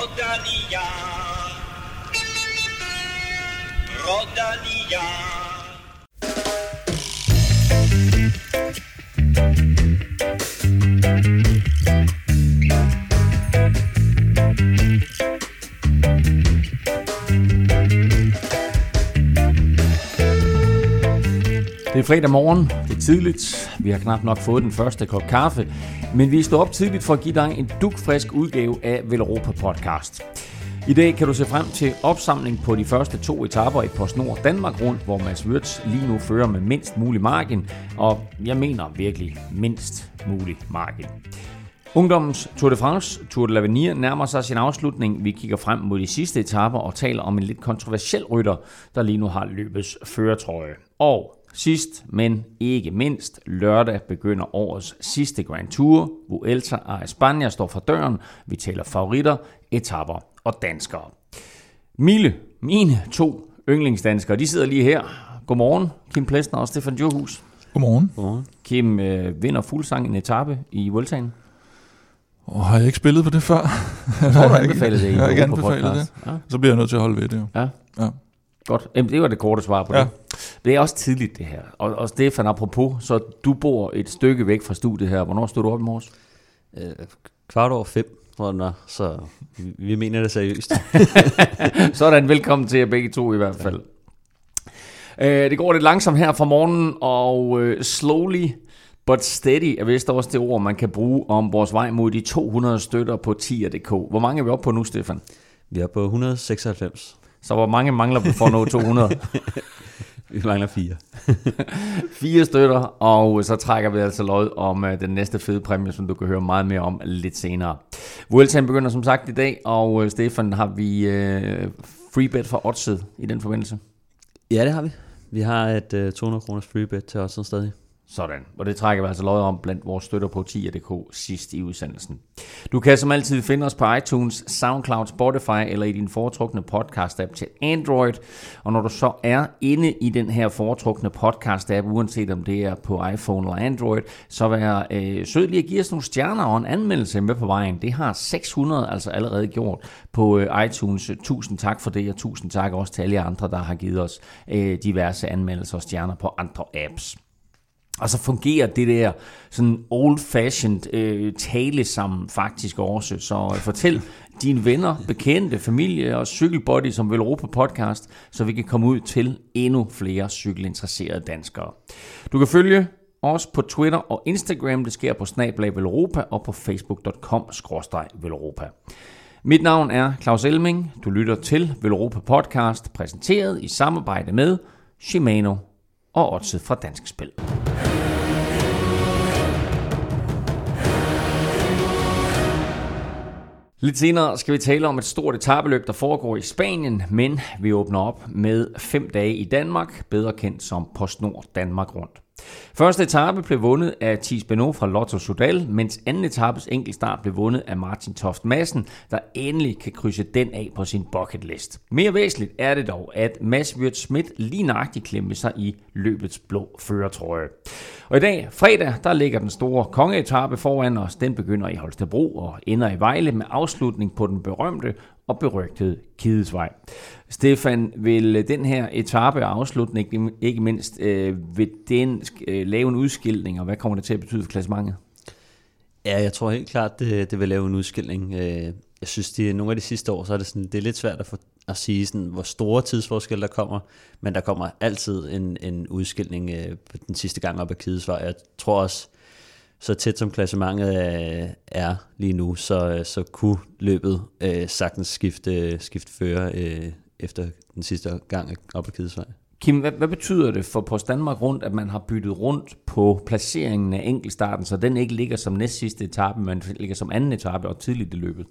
Rodalia. Rodalia. Fredag morgen, det er tidligt, vi har knap nok fået den første kop kaffe, men vi står op tidligt for at give dig en dukfrisk udgave af Velropa Podcast. I dag kan du se frem til opsamling på de første to etaper i PostNord Danmark rundt, hvor Mads Wirtz lige nu fører med mindst mulig margin, og jeg mener virkelig mindst mulig margin. Ungdommens Tour de France, Tour de l'Avenir, nærmer sig sin afslutning. Vi kigger frem mod de sidste etaper og taler om en lidt kontroversiel rytter, der lige nu har løbets føretrøje. Og sidst, men ikke mindst, lørdag begynder årets sidste Grand Tour. Vuelta a España står for døren. Vi taler favoritter, etapper og danskere. Mille, mine to yndlingsdanskere, de sidder lige her. Godmorgen, Kim Plesner og Stefan Djurhus. Godmorgen. Godmorgen. Kim øh, vinder fuldsang en etape i Vueltaen. Og har jeg ikke spillet på det før? Jeg tror, du anbefalede det i Jeg har ikke anbefalet det. Ja, Så bliver jeg nødt til at holde ved det jo. ja. Ja. Godt. Jamen, det var det korte svar på Ja. det. Det er også tidligt, det her. Og, og Stefan, apropos, så du bor et stykke væk fra studiet her. Hvornår stod du op i morges? Øh, kvart over fem, tror jeg så vi, vi mener det seriøst. Sådan, velkommen til jer begge to i hvert fald. Øh, det går lidt langsomt her fra morgenen, og øh, slowly but steady er vist også det ord, man kan bruge om vores vej mod de 200 støtter på 10.dk. Hvor mange er vi oppe på nu, Stefan? Vi er på 196. Så hvor mange mangler vi for at nå 200? Vi mangler fire. Fire støtter, og så trækker vi altså lod om uh, den næste fede præmie, som du kan høre meget mere om lidt senere. Vueltaen begynder som sagt i dag, og uh, Stefan, har vi uh, free bet for oddset i den forbindelse? Ja, det har vi. Vi har et uh, 200 kroners freebet til os stadig. Sådan, og det trækker vi altså løjet om blandt vores støtter på 10.dk sidst i udsendelsen. Du kan som altid finde os på iTunes, SoundCloud, Spotify eller i din foretrukne podcast-app til Android. Og når du så er inde i den her foretrukne podcast-app, uanset om det er på iPhone eller Android, så vær øh, sød lige at give os nogle stjerner og en anmeldelse med på vejen. Det har 600 altså allerede gjort på øh, iTunes. Tusind tak for det, og tusind tak også til alle andre, der har givet os øh, diverse anmeldelser og stjerner på andre apps. Og så fungerer det der sådan old-fashioned øh, tale sammen faktisk også. Så øh, fortæl dine venner, bekendte, familie og cykelbody som vil Europa podcast, så vi kan komme ud til endnu flere cykelinteresserede danskere. Du kan følge os på Twitter og Instagram. Det sker på Snablag Velropa og på facebook.com Velropa. Mit navn er Claus Elming. Du lytter til Velropa podcast, præsenteret i samarbejde med Shimano og Odset fra Dansk Spil. Lidt senere skal vi tale om et stort etabeløb, der foregår i Spanien, men vi åbner op med fem dage i Danmark, bedre kendt som PostNord Danmark Rundt. Første etape blev vundet af Thies Beno fra Lotto Sudal, mens anden etapes enkeltstart blev vundet af Martin Toft Madsen, der endelig kan krydse den af på sin bucket list. Mere væsentligt er det dog, at Mads Wirt Schmidt lige nøjagtigt klemte sig i løbets blå føretrøje. Og i dag, fredag, der ligger den store kongeetape foran os. Den begynder i Holstebro og ender i Vejle med afslutning på den berømte og berygtede Kidesvej. Stefan, vil den her etape og afslutning, ikke- mindst, øh, vil den øh, lave en udskilning, og hvad kommer det til at betyde for klassementet? Ja, jeg tror helt klart, det, det vil lave en udskilling. Øh, jeg synes, det, nogle af de sidste år, så er det, sådan, det er lidt svært at, få, at sige, sådan, hvor store tidsforskelle der kommer, men der kommer altid en, en udskilning øh, på den sidste gang op ad Kidesvej. Jeg tror også, så tæt som klassementet øh, er lige nu, så, så kunne løbet øh, sagtens skifte, skifte fører øh, efter den sidste gang op ad Kidesvej. Kim, hvad, hvad betyder det for Post Danmark rundt, at man har byttet rundt på placeringen af enkeltstarten, så den ikke ligger som næst sidste etape, men ligger som anden etape og tidligt i løbet?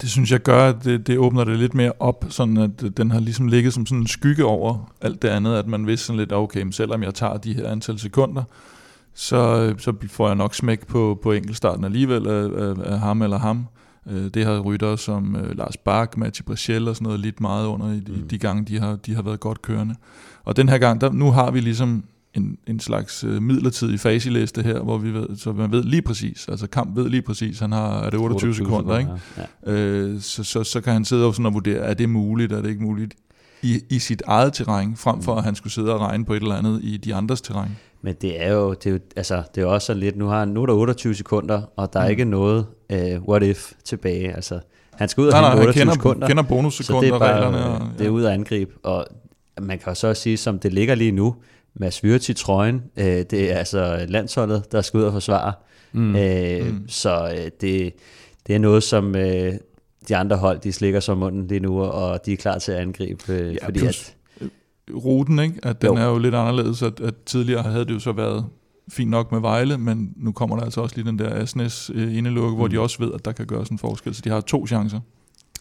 Det synes jeg gør, at det, det åbner det lidt mere op, sådan at den har ligesom ligget som sådan en skygge over alt det andet, at man vidste sådan lidt, okay, selvom jeg tager de her antal sekunder, så, så får jeg nok smæk på, på enkeltstarten alligevel af, af, af ham eller ham. Øh, Det har ryttere som øh, Lars Bak, Mathieu Brechel og sådan noget lidt meget under i de, Mm. de gange, de har, de har været godt kørende. Og den her gang, der, nu har vi ligesom en, en slags øh, midlertidig faseliste her, hvor vi ved, så man ved lige præcis, altså Kamp ved lige præcis, han har, er det 28, 28 sekunder, ikke? Ja. Øh, så, så, så kan han sidde og, sådan og vurdere, er det muligt, er det ikke muligt, i, i sit eget terræn, frem for at han skulle sidde og regne på et eller andet i de andres terræn. Men det er jo, det er jo, altså, det er også sådan lidt, nu, har, nu er der 28 sekunder, og der er mm. ikke noget uh, what if tilbage. Altså, han skal ud og nej, hente 28 kender, sekunder. kender bonussekunder så det er bare, reglerne. Og, ja. Det er ud af angreb, og man kan så også sige, som det ligger lige nu, Mads Wirtz i trøjen, uh, det er altså landsholdet, der skal ud og forsvare. Mm. Uh, mm. Så uh, det, det er noget, som uh, de andre hold, de slikker som munden lige nu, og de er klar til at angribe. Uh, ja, fordi plus, at, ruten, ikke? at den jo. er jo lidt anderledes, at, at tidligere havde det jo så været fint nok med Vejle, men nu kommer der altså også lige den der Asnes øh, indelukke, mm. hvor de også ved, at der kan gøres en forskel, så de har to chancer.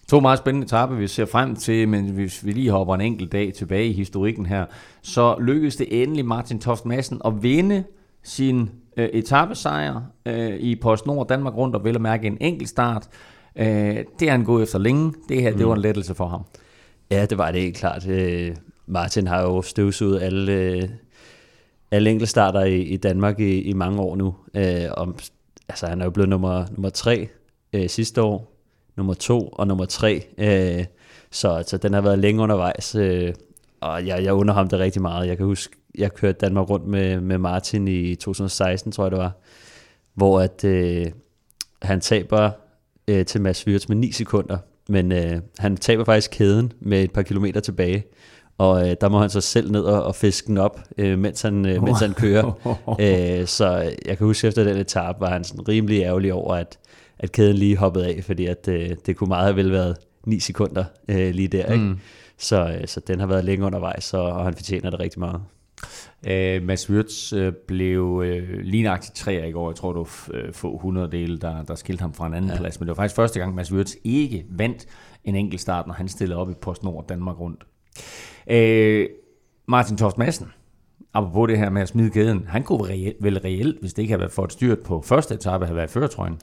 To meget spændende etape, vi ser frem til, men hvis vi lige hopper en enkelt dag tilbage i historikken her, så lykkedes det endelig Martin Toft Madsen at vinde sin øh, etappesejr øh, i PostNord Danmark rundt, og vel at mærke en enkelt start. Øh, det er han gået efter længe. Det her, mm. det var en lettelse for ham. Ja, det var det helt klart. Øh, Martin har jo støvsuget alle, alle enkeltstarter i, i Danmark i, i mange år nu. Øh, om, altså, han er jo blevet nummer, nummer tre øh, sidste år, nummer to og nummer tre. Øh, så altså, den har været længe undervejs, øh, og jeg, jeg under ham det rigtig meget. Jeg kan huske, jeg kørte Danmark rundt med, med Martin i 2016, tror jeg det var, hvor at, øh, han taber øh, til Mads Wirtz med 9 sekunder, men øh, han taber faktisk kæden med et par kilometer tilbage, og øh, der må han så selv ned og, og fiske den op, øh, mens, han, øh, mens han kører. øh, så jeg kan huske, efter den etape var han sådan rimelig ærgerlig over, at, at kæden lige hoppede af, fordi at, øh, det kunne meget have vel været 9 sekunder øh, lige der. Ikke? Mm. Så, øh, så den har været længe undervejs, og, og han fortjener det rigtig meget. Uh, Mads Wirtz uh, blev uh, lignagtigt tre i går. Jeg tror, det var uh, få 100 dele, der, der skilte ham fra en anden ja. plads. Men det var faktisk første gang, Mads Wirtz ikke vandt en enkelt start, når han stillede op i PostNord Danmark rundt. Øh, Martin Torst Madsen, apropos det her med at smide kæden, han kunne reelt, vel reelt, hvis det ikke havde været for et styrt på første etape, have været føretrøjen.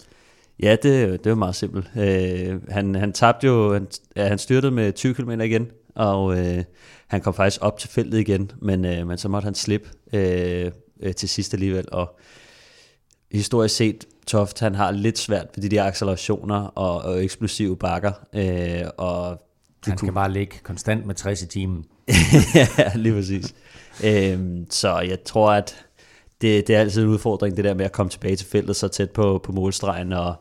Ja, det, det var meget simpelt. Øh, han, han tabte jo, han, ja, han styrtede med 20 km igen, og øh, han kom faktisk op til feltet igen, men, øh, men så måtte han slippe øh, øh, til sidst alligevel, og historisk set, Toft, han har lidt svært ved de der accelerationer og, og eksplosive bakker, øh, og han kunne... kan bare ligge konstant med 60 i timen. ja, lige præcis. øhm, så jeg tror, at det, det er altid en udfordring, det der med at komme tilbage til feltet så tæt på, på målstregen, og,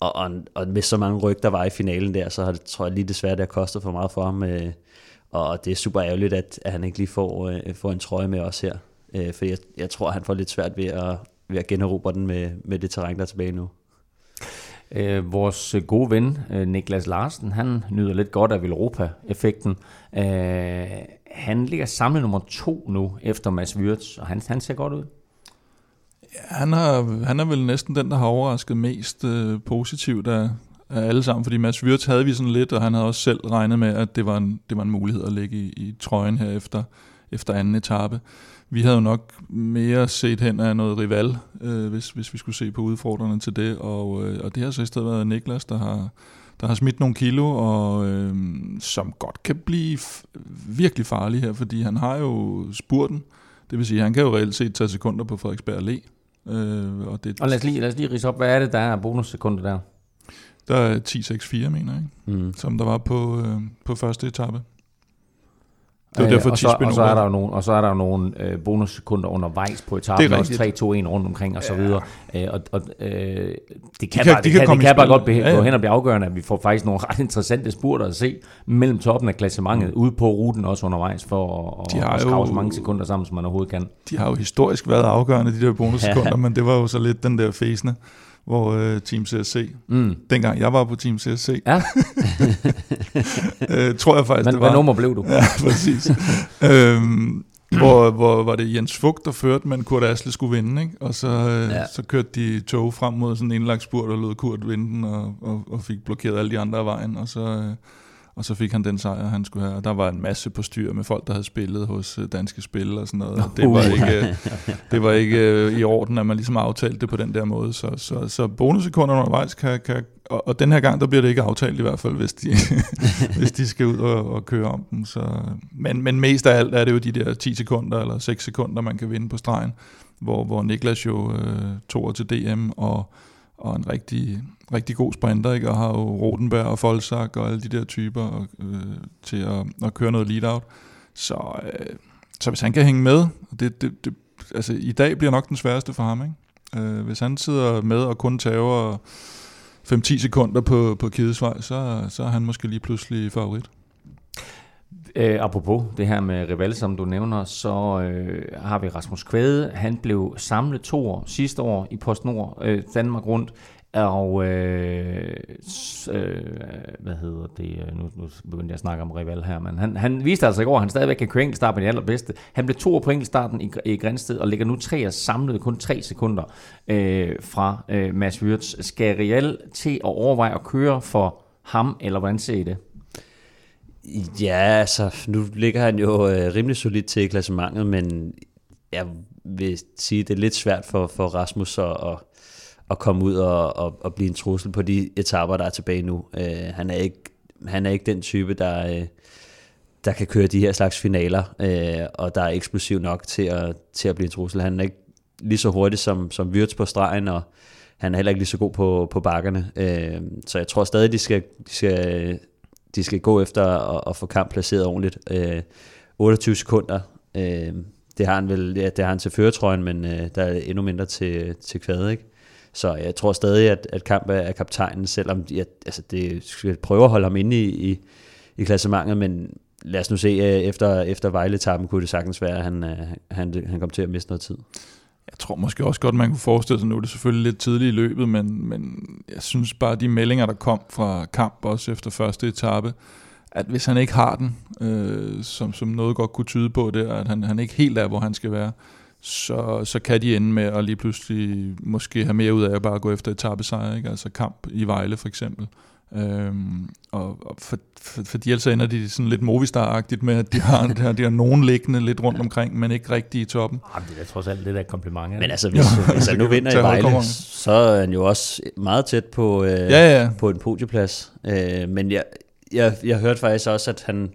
og, og, og med så mange ryg, der var i finalen der, så har det, tror jeg lige desværre, det har kostet for meget for ham. Øh, og det er super ærgerligt, at, at han ikke lige får, øh, får en trøje med os her. Øh, for jeg, jeg tror, han får lidt svært ved at, ved at generobre den med, med det terræn, der er tilbage nu. Øh, vores gode ven, øh, Niklas Larsen, han nyder lidt godt af Europa-effekten. Øh, han ligger samlet nummer to nu, efter Mads Wirtz, og han, han ser godt ud. Ja, han, har, han er vel næsten den, der har overrasket mest øh, positivt af, af alle sammen, fordi Mads Wirtz havde vi sådan lidt, og han havde også selv regnet med, at det var en, det var en mulighed at ligge i, i trøjen her efter, efter anden etape. Vi havde jo nok mere set hen af noget rival, øh, hvis, hvis vi skulle se på udfordrende til det, og, øh, og det har så i stedet været Niklas, der har, der har smidt nogle kilo, og øh, som godt kan blive virkelig farlig her, fordi han har jo spurten, det vil sige, han kan jo reelt set tage sekunder på Frederiksberg Allé. Øh, og, det, og lad os lige, lad os lige rise op, hvad er det, der er bonussekunder der? Der er 10-6-4, mener jeg, mm. som der var på, øh, på første etape. Det var derfor, og, så, og, så er der jo nogle, og så er der jo nogle øh, bonussekunder undervejs på etappen, også 3-2-1 rundt omkring og så videre. Øh, og, og, øh, det kan, de bare, de kan, kan, det kan bare godt ja, ja. gå hen og blive afgørende, at vi får faktisk nogle ret interessante spurter at se mellem toppen af klassementet, mm. ude på ruten også undervejs, for at, de at skrave så mange sekunder sammen, som man overhovedet kan. De har jo historisk været afgørende, de der bonussekunder, ja. men det var jo så lidt den der fæsende hvor øh, Team CSC, mm. dengang jeg var på Team CSC, ja. øh, tror jeg faktisk, Men, det var. Hvad nummer blev du? Ja, præcis. øhm, hvor, hvor var det Jens Fugt, der førte, men Kurt Asle skulle vinde, ikke? og så, øh, ja. så kørte de tog frem mod sådan en indlagt spurt, og lod Kurt vinde den, og, og, og fik blokeret alle de andre af vejen, og så... Øh, og så fik han den sejr, han skulle have. Og der var en masse på styr med folk, der havde spillet hos øh, danske spil og sådan noget. Og det var ikke, det var ikke øh, i orden, at man ligesom aftalte det på den der måde. Så, så, så bonussekunder undervejs kan, kan, og, og den her gang, der bliver det ikke aftalt i hvert fald, hvis de, hvis de skal ud og, og køre om den. Så, men, men mest af alt er det jo de der 10 sekunder eller 6 sekunder, man kan vinde på stregen, hvor, hvor Niklas jo øh, tog til DM og, og en rigtig, rigtig god sprinter, ikke? og har jo Rotenberg og Folsak og alle de der typer øh, til at, at køre noget lead-out. Så, øh, så hvis han kan hænge med, det, det, det, altså i dag bliver nok den sværeste for ham, ikke? Øh, hvis han sidder med og kun tager 5-10 sekunder på, på Kidesvej, så, så er han måske lige pludselig favorit. Øh, apropos det her med Rival, som du nævner, så øh, har vi Rasmus Kvæde. Han blev samlet to år sidste år i PostNord øh, Danmark rundt. Og øh, øh, hvad hedder det? Øh, nu, nu begyndte jeg at snakke om rival her, men han, han viste altså i går, at han stadigvæk kan køre enkeltstart på de allerbedste. Han blev to på enkeltstarten i, i Grænsted og ligger nu tre og samlet kun tre sekunder øh, fra øh, Mads Wirtz. Skal Real til at overveje at køre for ham, eller hvordan ser I det? Ja, altså, nu ligger han jo øh, rimelig solidt til i klassementet, men jeg vil sige, det er lidt svært for, for Rasmus at, at, at komme ud og, og, og blive en trussel på de etaper, der er tilbage nu. Øh, han, er ikke, han er ikke den type, der, øh, der kan køre de her slags finaler, øh, og der er eksplosiv nok til at, til at blive en trussel. Han er ikke lige så hurtig som, som Wirtz på stregen, og han er heller ikke lige så god på, på bakkerne. Øh, så jeg tror stadig, de skal, de skal de skal gå efter at, at få kamp placeret ordentligt. Øh, 28 sekunder, øh, det har han vel, ja, det har han til føretrøjen, men øh, der er endnu mindre til, til kvadet, ikke? Så jeg tror stadig, at, at kamp er, er kaptajnen, selvom jeg, at, altså det skal prøve at holde ham inde i, i, i klassementet, men lad os nu se, øh, efter, efter Vejle-tappen kunne det sagtens være, at han, øh, han, han kom til at miste noget tid. Jeg tror måske også godt, man kunne forestille sig, nu er det selvfølgelig lidt tidligt i løbet, men, men jeg synes bare, de meldinger, der kom fra kamp også efter første etape, at hvis han ikke har den, øh, som, som noget godt kunne tyde på, det at han, han ikke helt er, hvor han skal være, så, så kan de ende med at lige pludselig måske have mere ud af at bare gå efter etappesejr, ikke? altså kamp i Vejle for eksempel. Øhm, og, og for, for, for ellers ender de sådan lidt Movistar-agtigt med, at de har, de har, de har nogen liggende lidt rundt omkring, men ikke rigtig i toppen. Jamen, det er trods alt det der kompliment. Men altså, hvis, ja, hvis han nu vinder i Vejle, så er han jo også meget tæt på, øh, ja, ja. på en podieplads. Øh, men jeg, jeg, jeg hørte faktisk også, at han,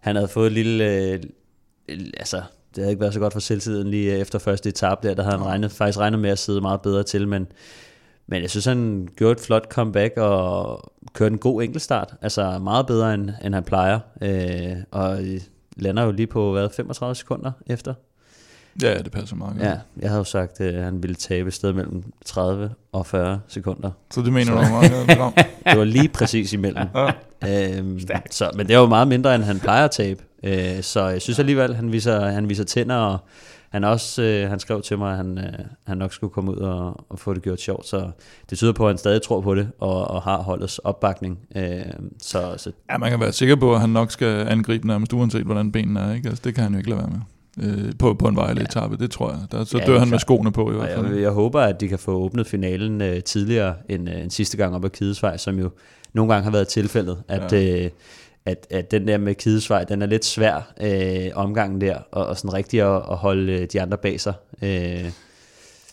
han havde fået et lille... Øh, altså, det havde ikke været så godt for selvtiden lige efter første etape der, der havde han regnet, faktisk regnet med at sidde meget bedre til, men men jeg synes, han gjorde et flot comeback og kørte en god enkeltstart. Altså meget bedre, end, end han plejer. Øh, og lander jo lige på, hvad, 35 sekunder efter. Ja, det passer meget godt. Ja, jeg havde jo sagt, at han ville tabe et sted mellem 30 og 40 sekunder. Så det mener så. du meget det var lige præcis imellem. Ja. Øhm, så, men det var jo meget mindre, end han plejer at tabe. Øh, så jeg synes alligevel, han viser, han viser tænder, og han, også, øh, han skrev til mig, at han, øh, han nok skulle komme ud og, og få det gjort sjovt, så det tyder på, at han stadig tror på det, og, og har holdets opbakning. Øh, så, så. Ja, man kan være sikker på, at han nok skal angribe nærmest uanset, hvordan benene er. Ikke? Altså, det kan han jo ikke lade være med. Øh, på, på en vejle ja. det tror jeg. Der, så ja, dør han med skoene på i hvert fald. Jeg, jeg håber, at de kan få åbnet finalen øh, tidligere end, øh, end sidste gang op ad Kidesvej, som jo nogle gange har været tilfældet, at, ja. øh, at, at den der med Kidesvej, den er lidt svær øh, omgangen der, og, og sådan rigtig at, at holde øh, de andre bag sig. Øh.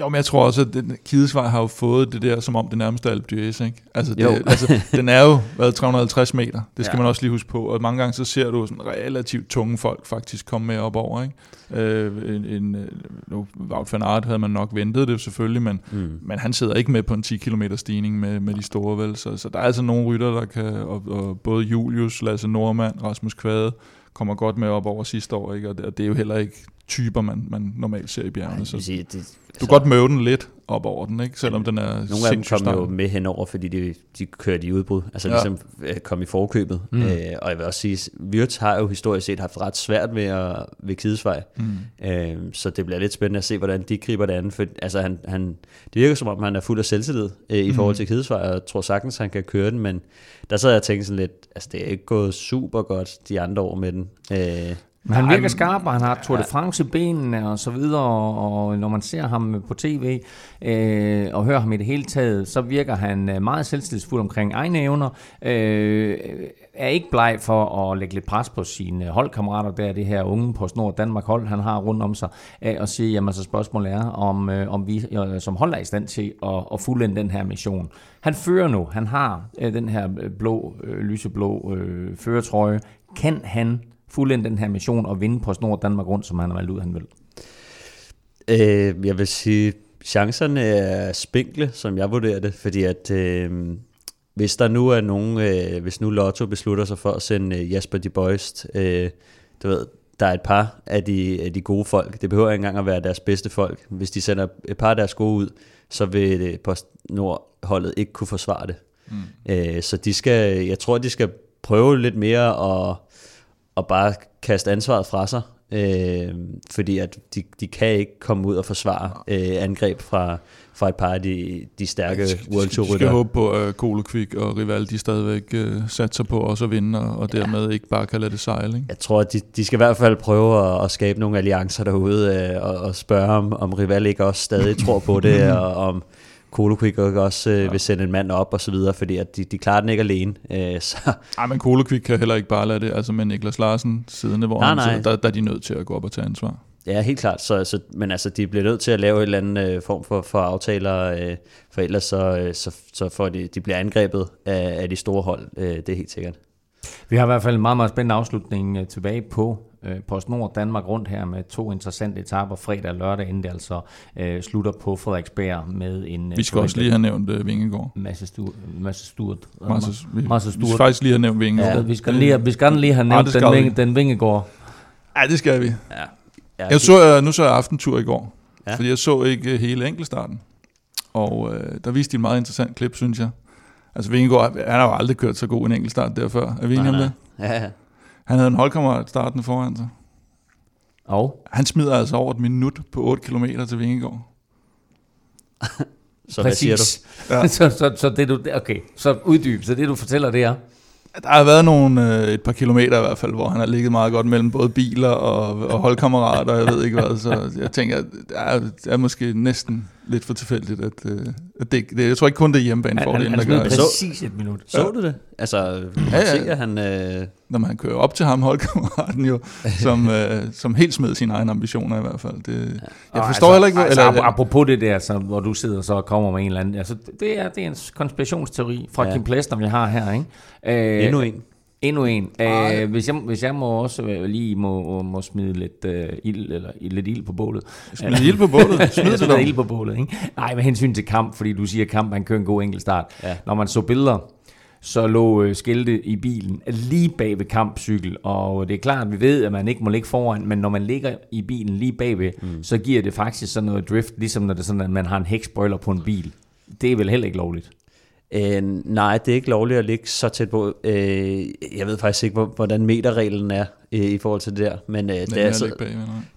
Jo, men jeg tror også, at den, Kidesvej har jo fået det der, som om det nærmeste er Alpe d'Huez, ikke? Altså, det, altså, den er jo været 350 meter, det skal ja. man også lige huske på, og mange gange så ser du sådan relativt tunge folk faktisk komme med op over, ikke? Øh, en, en, nu, Wout van Aert havde man nok ventet det selvfølgelig, men, mm. men han sidder ikke med på en 10 km stigning med, med de store, vel? Så, så der er altså nogle rytter, der kan, og, og både Julius, Lasse Normand, Rasmus Kvade, kommer godt med op over sidste år, ikke? og det, og det er jo heller ikke typer, man, man normalt ser i bjergene. Ej, så sige, det, altså, du kan godt møve den lidt op over den, ikke? selvom den er Nogle af dem kommer jo med henover, fordi de, de kører de udbrud, altså ja. ligesom øh, kom i forkøbet. Mm. Øh, og jeg vil også sige, Wirtz har jo historisk set haft ret svært ved, at, ved Kidesvej, mm. øh, så det bliver lidt spændende at se, hvordan de griber det an. For, altså, han, han, det virker som om, han er fuld af selvtillid øh, i mm. forhold til Kidesvej, og jeg tror sagtens, han kan køre den, men der så jeg og tænkt sådan lidt, altså det er ikke gået super godt de andre år med den. Øh, Men han virker skarp, og han har Tour de France i benene og så videre, og når man ser ham på tv øh, og hører ham i det hele taget, så virker han øh, meget selvstilsfuld omkring egne evner, øh, er ikke bleg for at lægge lidt pres på sine holdkammerater, der det her unge på Snor Danmark hold, han har rundt om sig, øh, og sige, jamen så spørgsmålet er, om, øh, om vi øh, som hold er i stand til at, at fuldende den her mission. Han fører nu, han har øh, den her blå, øh, lyseblå øh, føretrøje, kan han fuldende den her mission og vinde på Snor Danmark rundt, som han har valgt ud, han vil? Øh, jeg vil sige, chancerne er spinkle, som jeg vurderer det, fordi at øh, hvis der nu er nogen, øh, hvis nu Lotto beslutter sig for at sende øh, Jasper de Boist, øh, du ved, der er et par af de, af de gode folk, det behøver ikke engang at være deres bedste folk, hvis de sender et par af deres gode ud, så vil det på Nordholdet ikke kunne forsvare det. Mm. Øh, så de skal, jeg tror, de skal prøve lidt mere at og bare kaste ansvaret fra sig, øh, fordi at de, de kan ikke komme ud og forsvare øh, angreb fra, fra et par af de, de stærke World Tour rytter. Vi skal håbe på, at Kolekvik og Rival de stadigvæk uh, satser på også at vinde, og, og dermed ja. ikke bare kan lade det sejle. Ikke? Jeg tror, at de, de skal i hvert fald prøve at, at skabe nogle alliancer derude, uh, og, og spørge om, om Rival ikke også stadig tror på det, og om Kolokvik også øh, ja. vil sende en mand op og så videre, fordi at de, de klarer den ikke alene. Øh, så. Ej, men Kolokvik kan heller ikke bare lade det, altså med Niklas Larsen siddende, hvor nej, han nej. Sidder, der, der er de nødt til at gå op og tage ansvar. Ja, helt klart. Så, så, men altså, de bliver nødt til at lave en eller anden øh, form for, for aftaler, øh, for ellers så, øh, så, så får de, de bliver angrebet af, af de store hold. Øh, det er helt sikkert. Vi har i hvert fald en meget, meget spændende afslutning øh, tilbage på øh, PostNord Danmark rundt her med to interessante etaper fredag og lørdag, inden det altså øh, slutter på Frederiksberg med en... Øh, vi skal også lige have nævnt uh, Vingegård. Masse, stu, masse Sturt. Masse, vi, masse Sturt. Vi skal faktisk lige have nævnt Vingegård. Ja, vi skal lige, vi skal lige have nævnt ja, den, vinge, den Vingegård. Ja, det skal vi. Ja. Ja, jeg så, nu så jeg aftentur i går, ja. fordi jeg så ikke hele enkeltstarten. Og uh, der viste de en meget interessant klip, synes jeg. Altså Vingegaard, han har jo aldrig kørt så god en enkeltstart der før. Er vi enige om det? Ja, ja. Han havde en holdkammerat startende foran sig. Og? Han smider altså over et minut på 8 km til Vingegaard. så hvad siger du? Ja. så, så, så, det du, okay, så uddyb, så det du fortæller det er? Der har været nogle, øh, et par kilometer i hvert fald, hvor han har ligget meget godt mellem både biler og, og holdkammerater, jeg ved ikke hvad, så jeg tænker, det er, det er måske næsten lidt for tilfældigt, at, øh, at det, det, jeg tror ikke kun det er hjemmebane for det, der gør. præcis et minut. Så ja. du det? Altså, ja, ja. Se, at han... Øh... Når man kører op til ham, holdkammeraten jo, som, øh, som helt smed sine egne ambitioner i hvert fald. Det, ja. Jeg forstår altså, heller ikke... Hvor, altså, eller, apropos det der, så, hvor du sidder så og kommer med en eller anden... Altså, det er, det er en konspirationsteori fra ja. Kim Plester, vi har her, ikke? Øh, Endnu en. Endnu en. Æh, hvis, jeg, hvis jeg må også øh, lige må, må smide lidt uh, ild, eller lidt ild på bålet. Smide ild på bålet? Smide det ild på bålet, ikke? Nej, med hensyn til kamp, fordi du siger kamp, han kører en god enkeltstart. Ja. Når man så billeder, så lå uh, skilte i bilen lige bag ved kampcykel, og det er klart, at vi ved, at man ikke må ligge foran, men når man ligger i bilen lige bagved, mm. så giver det faktisk sådan noget drift, ligesom når det sådan, at man har en hækspoiler på en bil. Det er vel heller ikke lovligt. Øh, nej, det er ikke lovligt at ligge så tæt på. Øh, jeg ved faktisk ikke, hvordan meterreglen er øh, i forhold til det der. Men øh, da, jeg så, bag,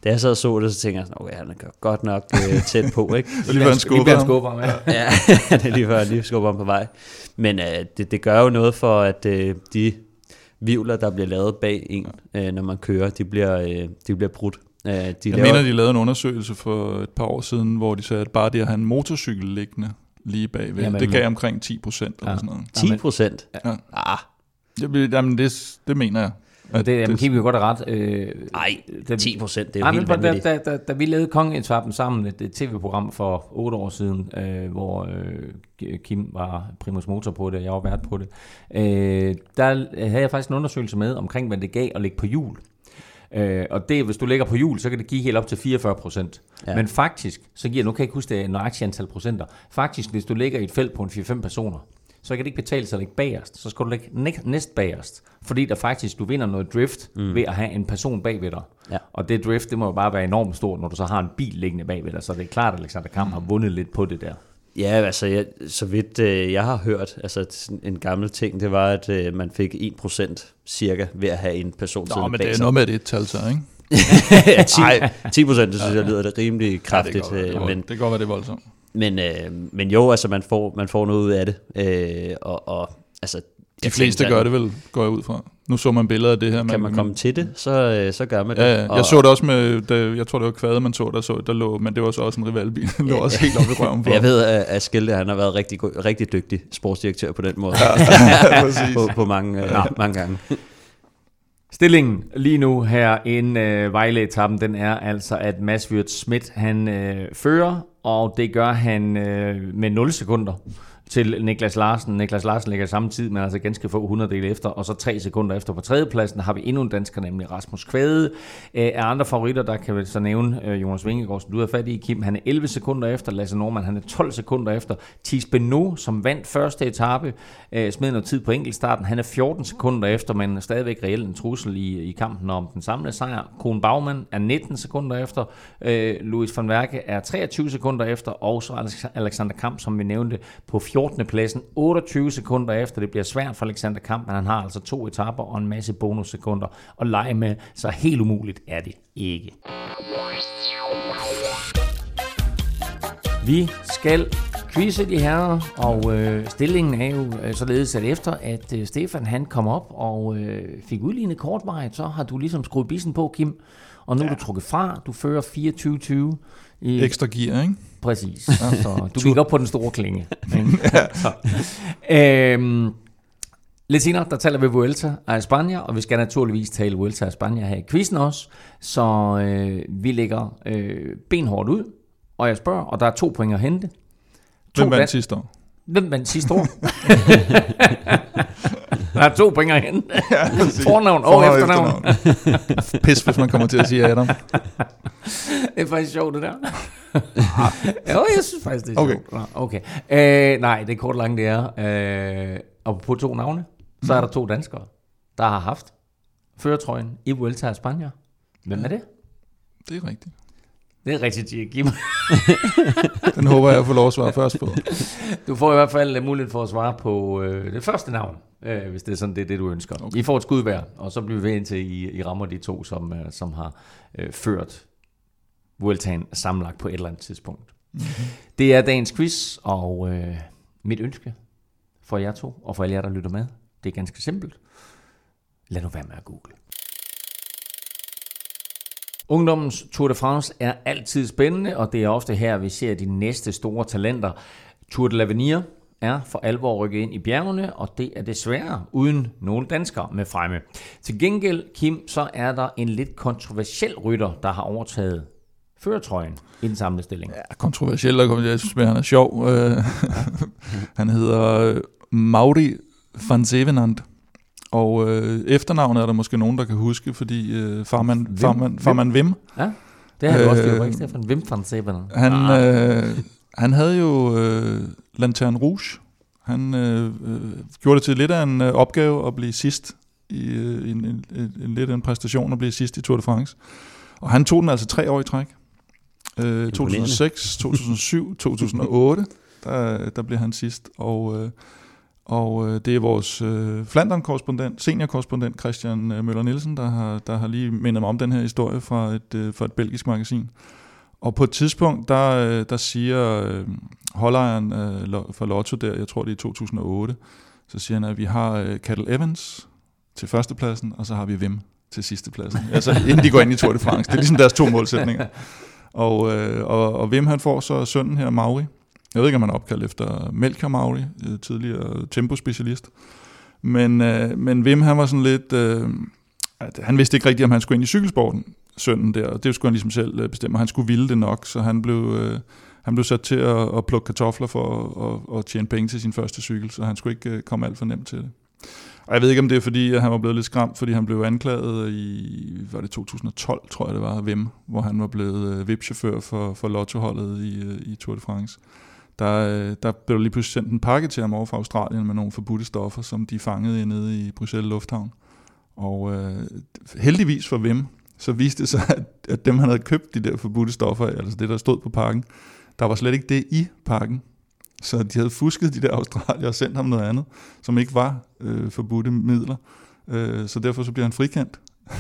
da jeg så så det, så tænker jeg sådan, okay, han er godt nok øh, tæt på. Ikke? det er lige før han skubber skubber ham. Ja, ja det er lige før lige skubber ham på vej. Men øh, det, det gør jo noget for, at øh, de vivler, der bliver lavet bag en, øh, når man kører, de bliver, øh, de bliver brudt. Øh, de jeg laver... mener, de lavede en undersøgelse for et par år siden, hvor de sagde, at bare det at have en motorcykel liggende lige bagved. Jamen, det gav omkring 10 procent eller ja. sådan noget. 10 procent? Ja. Ah. Det, jamen, det, det mener jeg. Og det, jamen, Kim jo godt ret. Øh, Ej, 10 procent, det er jo helt vanvittigt. Da, da, da, da vi lavede Kongeetappen sammen, et, et tv-program for otte år siden, øh, hvor øh, Kim var primus motor på det, og jeg var vært på det, øh, der havde jeg faktisk en undersøgelse med omkring, hvad det gav at ligge på jul. Øh, og det, hvis du lægger på jul, så kan det give helt op til 44 procent. Ja. Men faktisk, så giver, nu kan jeg ikke huske det nøjagtigt antal procenter, faktisk hvis du ligger i et felt på en 4-5 personer, så kan det ikke betale sig at ligge bagerst. Så skal du ligge næst bagerst. Fordi der faktisk, du vinder noget drift mm. ved at have en person bagved dig. Ja. Og det drift, det må jo bare være enormt stort, når du så har en bil liggende bagved dig. Så det er klart, at Alexander Kamp mm. har vundet lidt på det der. Ja, altså jeg, så vidt øh, jeg har hørt, altså en gammel ting, det var, at øh, man fik 1% cirka ved at have en person Nå, men det er noget med det tal så, ikke? ja, 10, Nej. 10 procent, det synes jeg lyder det rimelig kraftigt. Ja, det, går, men, det går, hvad det er voldsomt. Men, øh, men jo, altså man får, man får noget ud af det. Øh, og, og, altså, de fleste tænker, gør det vel, går jeg ud fra. Nu så man billeder af det her. Kan man komme til det, så, øh, så gør man det. Ja, ja. jeg Og- så det også med, da, jeg tror det var Kvade, man så, der, så, der lå, men det var så også en rivalbil, der lå også helt oppe i røven på. Jeg ved, at Skelte, han har været rigtig, rigtig dygtig sportsdirektør på den måde. præcis. på, på mange, øh, mange gange. Stillingen lige nu her inden øh, Vejle-etappen, den er altså, at Mads Wirt Schmidt, han øh, fører, og det gør han øh, med 0 sekunder til Niklas Larsen. Niklas Larsen ligger samme tid, men altså ganske få 100 efter, og så tre sekunder efter på tredjepladsen har vi endnu en dansker, nemlig Rasmus Kvæde. Øh, af andre favoritter, der kan vi så nævne øh, Jonas Vingegaard, som du har fat i, Kim, han er 11 sekunder efter, Lasse Norman, han er 12 sekunder efter, Thies Beno, som vandt første etape, øh, smed noget tid på enkeltstarten, han er 14 sekunder efter, men stadigvæk reelt en trussel i, i kampen om den samlede sejr. Koen Bagman er 19 sekunder efter, øh, Louis van Werke er 23 sekunder efter, og så Alexander Kamp, som vi nævnte, på 14. pladsen, 28 sekunder efter. Det bliver svært for Alexander Kamp, men han har altså to etapper og en masse bonussekunder at lege med, så helt umuligt er det ikke. Vi skal quizze de herrer, og øh, stillingen er jo øh, således, at efter at øh, Stefan han kom op og øh, fik udlignet kortvejet, så har du ligesom skruet bissen på, Kim, og nu er du trukket fra. Du fører 24-20 i Ekstra gear, ikke? Præcis. Så du gik op på den store klinge. Så. Øhm, lidt senere, der taler vi Vuelta af Spanien, og vi skal naturligvis tale Vuelta af Spanien her i quizzen også. Så øh, vi lægger øh, benhårdt ud, og jeg spørger, og der er to point at hente. To Hvem vandt sidste år? Hvem vandt sidste år? der er to point at hente. Fornavn og Fornavn efternavn. efternavn. Pis, hvis man kommer til at sige Adam. Det er faktisk sjovt, det der. jo, jeg synes faktisk, det er Okay. sjovt. Okay. Øh, nej, det kort langt det er. Øh, og på to navne, så er der to danskere, der har haft føretrøjen i Vuelta a Spania. Hvem er det? Det er rigtigt. Det er rigtigt, Jim. Kim. Den håber jeg, jeg får lov at svare først på. Du får i hvert fald øh, mulighed for at svare på øh, det første navn, øh, hvis det er sådan, det er det, du ønsker. Okay. I får et skud hver, og så bliver vi ved indtil I, I rammer de to, som, øh, som har øh, ført Vueltaen sammenlagt på et eller andet tidspunkt. Mm-hmm. Det er dagens quiz, og øh, mit ønske for jer to, og for alle jer, der lytter med, det er ganske simpelt. Lad nu være med at google. Ungdommens Tour de France er altid spændende, og det er ofte her, vi ser de næste store talenter. Tour de l'Avenir er for alvor rykket ind i bjergene, og det er desværre uden nogen danskere med fremme. Til gengæld, Kim, så er der en lidt kontroversiel rytter, der har overtaget førertrøjen i den samlede stilling. Ja, kontroversiel, og jeg synes, at han er sjov. Øh, han hedder øh, Mauri van Zevenand. Og øh, efternavnet er der måske nogen, der kan huske, fordi øh, farmand, Vim? farmand, farmand Vim, Ja, det har du også Øh, gjort, ikke Stefan? Wim van Sebenen. han, Ah. øh, han havde jo øh, Lanterne Rouge. Han øh, øh, gjorde det til lidt af en øh, opgave at blive sidst i øh, en, en, en, en lidt af en præstation at blive sidst i Tour de France. Og han tog den altså tre år i træk. Øh, 2006, 2007, 2008, der, der blev han sidst. Og, øh, og øh, det er vores øh, Flandern-korrespondent, senior-korrespondent Christian øh, Møller Nielsen, der har, der har lige mindet mig om den her historie fra et, øh, fra et belgisk magasin. Og på et tidspunkt, der, øh, der siger øh, holdejeren øh, for Lotto der, jeg tror det er i 2008, så siger han, at vi har øh, Cattle Evans til førstepladsen, og så har vi Vim til sidstepladsen. altså inden de går ind i Tour de France. Det er ligesom deres to målsætninger. Og, øh, og, og Vim han får så sønnen her, Mauri. Jeg ved ikke, om han er opkaldt efter Melchior Mauri, øh, tidligere tempospecialist. Men, øh, men Vim han var sådan lidt... Øh, at han vidste ikke rigtigt, om han skulle ind i cykelsporten, sønnen der, og det skulle han ligesom selv øh, bestemme, og han skulle ville det nok, så han blev, øh, han blev sat til at, at plukke kartofler for at, at, at tjene penge til sin første cykel, så han skulle ikke øh, komme alt for nemt til det. Og jeg ved ikke, om det er fordi, at han var blevet lidt skræmt, fordi han blev anklaget i, var det 2012, tror jeg det var, Vim, hvor han var blevet øh, VIP-chauffør for, for Lotto-holdet i, øh, i Tour de France. Der, øh, der blev lige pludselig sendt en pakke til ham over fra Australien med nogle forbudte stoffer, som de fangede nede i Bruxelles Lufthavn. Og øh, heldigvis for hvem, så viste det sig, at, at dem, han havde købt de der forbudte stoffer, altså det, der stod på pakken, der var slet ikke det i pakken. Så de havde fusket de der australier og sendt ham noget andet, som ikke var øh, forbudte midler. Øh, så derfor så bliver han frikendt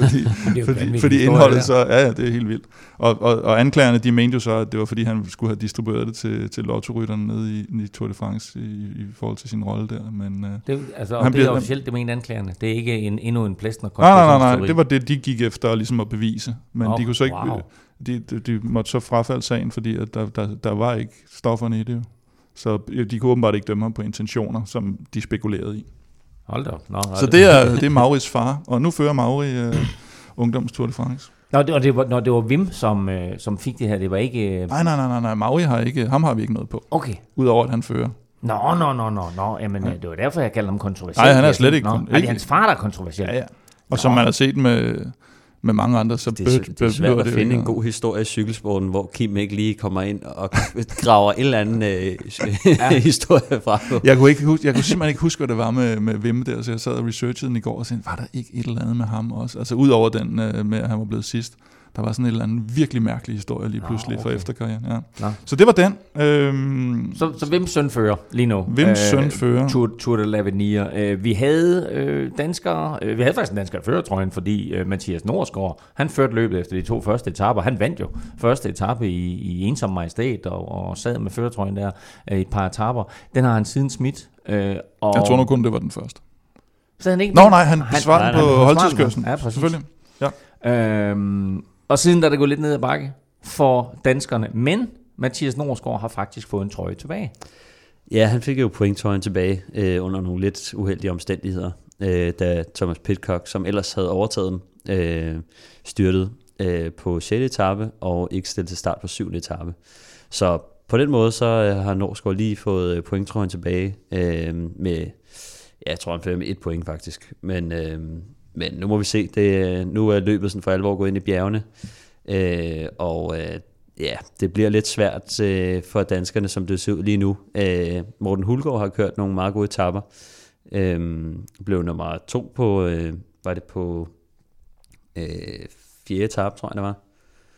fordi, er fordi, fordi indholdet så, ja, ja, det er helt vildt. Og, og, og anklagerne, de mente jo så, at det var fordi, han skulle have distribueret det til, til lottorytterne nede i, i Tour de France i, i forhold til sin rolle der. Men, øh, Det, er altså, Han det er bliver- officielt, det mener anklagerne. Det er ikke en, endnu en plæstende nej, nej, nej, nej, det var det, de gik efter ligesom at bevise. Men Nå, de kunne så ikke, wow. de, de, de måtte så frafalde sagen, fordi at der, der, der var ikke stofferne i det. Så de kunne åbenbart ikke dømme ham på intentioner, som de spekulerede i. Hold da op. Nå, Så det er, det er Mauris far, og nu fører Mauri øh, ungdoms Tour de France. Nå, det, og det var, når det var Vim, som, øh, som fik det her, det var ikke... Øh, Nej, nej, nej, nej, nej. Mauri har ikke, ham har vi ikke noget på, okay. udover at han fører. Nå, nå, nå, nå, nå. Jamen, øh, det var derfor, jeg kaldte ham kontroversiel. Nej, han er slet ikke Nå, det er ikke- hans far, der er kontroversiel. Ja, ja. Og som man har set med, med mange andre, så Det er, det er svært at det finde en god historie i cykelsporten, hvor Kim ikke lige kommer ind og graver en eller anden øh, historie fra. Jeg kunne, ikke huske, jeg kunne simpelthen ikke huske, hvad det var med, med Vim der, så jeg sad og researchede den i går og tænkte, var der ikke et eller andet med ham også? Altså ud over den øh, med, at han var blevet sidst. Der var sådan en eller anden virkelig mærkelig historie lige Nå, pludselig for okay. efterkarrieren. Ja. Nå. Så det var den. Øhm, Så, så Vims søn fører lige nu. Vims søn fører. Tour, Tour de l'Avenir. Øh, vi havde øh, danskere, øh, vi havde faktisk en dansker, der fører trøjen, fordi øh, Mathias Norsgaard, han førte løbet efter de to første etaper. Han vandt jo første etape i, i ensom majestæt og, og sad med førertrøjen der øh, i et par etaper. Den har han siden smidt. Øh, og Jeg tror nu kun, det var den første. Så han ikke Nå nej, han besvarede på den. Ja, præcis. Selvfølgelig. Øhm, og siden der er det gået lidt ned ad bakke for danskerne. Men Mathias Norsgaard har faktisk fået en trøje tilbage. Ja, han fik jo pointtrøjen tilbage øh, under nogle lidt uheldige omstændigheder, øh, da Thomas Pitcock, som ellers havde overtaget den, øh, styrtede øh, på 6. etape og ikke stillede til start på 7. etape. Så på den måde så øh, har Norsgaard lige fået øh, pointtrøjen tilbage øh, med, ja, jeg tror han fik med et point faktisk. Men, øh, men nu må vi se, det, nu er løbet sådan for alvor gået ind i bjergene, øh, og øh, ja, det bliver lidt svært øh, for danskerne, som det ser ud lige nu. Øh, Morten Hulgaard har kørt nogle meget gode etapper. Øh, blev nummer to på, øh, var det på øh, fjerde etape, tror jeg det var.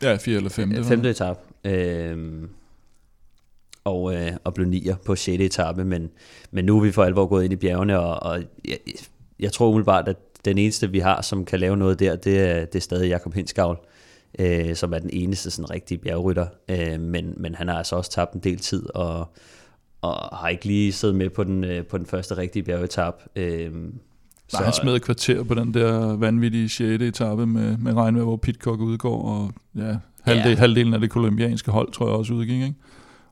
Ja, 4 eller 5. Øh, Femte etape. Øh, og, øh, og blev nier på 6. etape, men, men nu er vi for alvor gået ind i bjergene, og, og jeg, jeg tror umiddelbart, at den eneste, vi har, som kan lave noget der, det er, det er stadig Jakob Hinskavl, øh, som er den eneste sådan rigtige bjergrytter, øh, men, men han har altså også tabt en del tid, og, og har ikke lige siddet med på den, øh, på den første rigtige bjergetap. Øh, Så han smed et kvarter på den der vanvittige 6. etape med, med regnvejr, hvor Pitcock udgår, og ja, halvdel, Ja. halvdelen af det kolumbianske hold, tror jeg også udgik, ikke?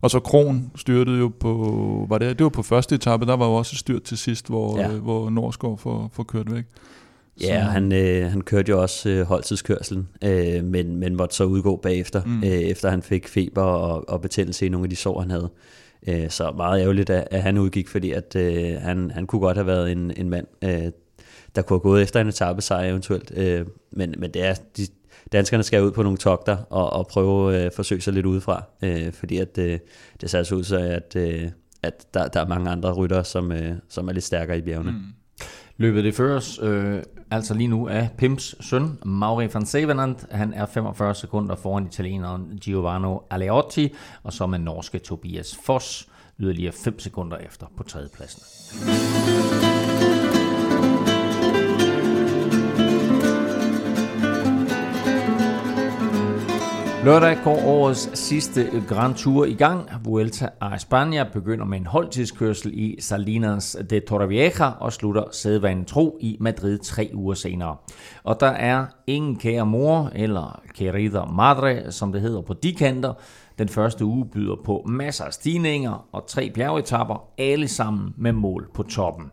Og så Kron styrtede jo på, var det, det var på første etape, der var jo også et styrt til sidst, hvor, Ja. ja. hvor Norsgaard får, får kørt væk. Ja, Så- han, øh, han kørte jo også øh, holdtidskørselen, øh, men, men måtte så udgå bagefter. Mm. øh, efter han fik feber og, og betændelse i nogle af de sår, han havde. Øh, så meget ærgerligt, at, at han udgik, fordi at, øh, han, han kunne godt have været en, en mand, øh, der kunne have gået efter en etappesejr eventuelt. Øh, men, men det er, de, danskerne skal ud på nogle togter og, og prøve at øh, forsøge sig lidt udefra, øh, fordi at, øh, det ser altså ud til, at, øh, at der, der er mange andre rytter, som, øh, som er lidt stærkere i bjergene. Mm. Løbet det føres øh, altså lige nu af Pims søn, Mauri van Sevenand. Han er 45 sekunder foran italieneren Giovanni Aleotti, og så med norske Tobias Foss yderligere 5 sekunder efter på tredjepladsen. Lørdag går årets sidste Grand Tour i gang. Vuelta a España begynder med en holdtidskørsel i Salinas de Torrevieja og slutter sædvanen tro i Madrid tre uger senere. Og der er ingen kære mor, eller querida madre, som det hedder på de kanter. Den første uge byder på masser af stigninger og tre bjergetapper, alle sammen med mål på toppen.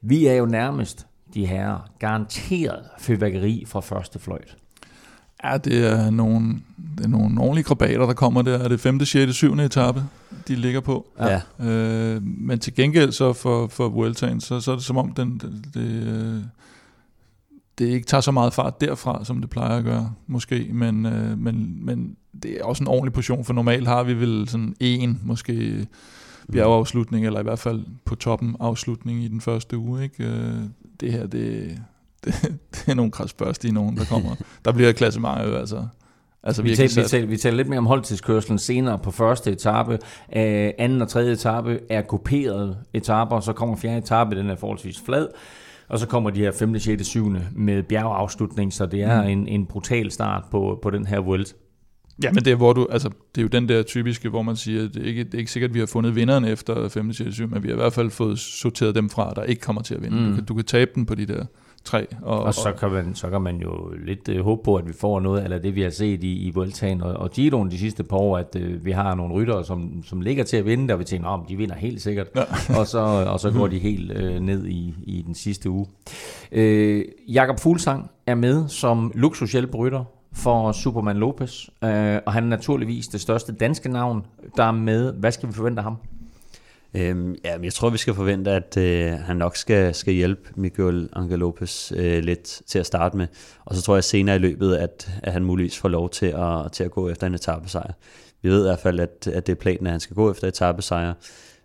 Vi er jo nærmest de her garanteret fyrværkeri fra første fløjt. Ja, det er nogle, det er nogle ordentlige krabater, der kommer der. Er det 5., 6., 7. etape, de ligger på? Ja. Øh, men til gengæld så for, for Vueltaen, så, så er det som om, den, det, det, øh, det ikke tager så meget fart derfra, som det plejer at gøre, måske. Men, øh, men, men det er også en ordentlig portion, for normalt har vi vel sådan en, måske bjergeafslutning, eller i hvert fald på toppen afslutning i den første uge. Ikke? Øh, det her, det, det, det er nogle krasbørstige nogen, der kommer. der bliver klassementer jo altså. Altså Vi taler, vi, taler, vi taler lidt mere om holdtidskørselen senere på første etape. Øh, anden og tredje etape er kuperede etaper, så kommer fjerde etape, den er forholdsvis flad. Og så kommer de her 5., 6., 7. med bjergeafslutning, så det er mm. en, en brutal start på, på den her Vuelta. Ja, men det er, hvor du, altså, det er jo den der typiske, hvor man siger, at det er ikke, det er ikke sikkert, at vi har fundet vinderne efter 5. 6. 7, men vi har i hvert fald fået sorteret dem fra, der ikke kommer til at vinde. Mm. Du, kan, du kan tabe den på de der tre. Og, og så, kan man, så kan man jo lidt uh, håbe på, at vi får noget af det, vi har set i, i Vueltaen og, og Giroen de sidste par år, at uh, vi har nogle ryttere, som, som ligger til at vinde, der vi tænker, om de vinder helt sikkert, ja. og, så, og så går de helt uh, ned i, i den sidste uge. Uh, Jakob Fuglsang er med som luksushjælperytter for Superman Lopez, uh, og han er naturligvis det største danske navn, der er med. Hvad skal vi forvente af ham? Øhm, ja, men jeg tror, vi skal forvente, at øh, han nok skal, skal hjælpe Miguel Angel Lopez øh, lidt til at starte med. Og så tror jeg senere i løbet, at, at han muligvis får lov til at, til at gå efter en etappesejr. Vi ved i hvert fald, at, at det er planen, at han skal gå efter etappesejr.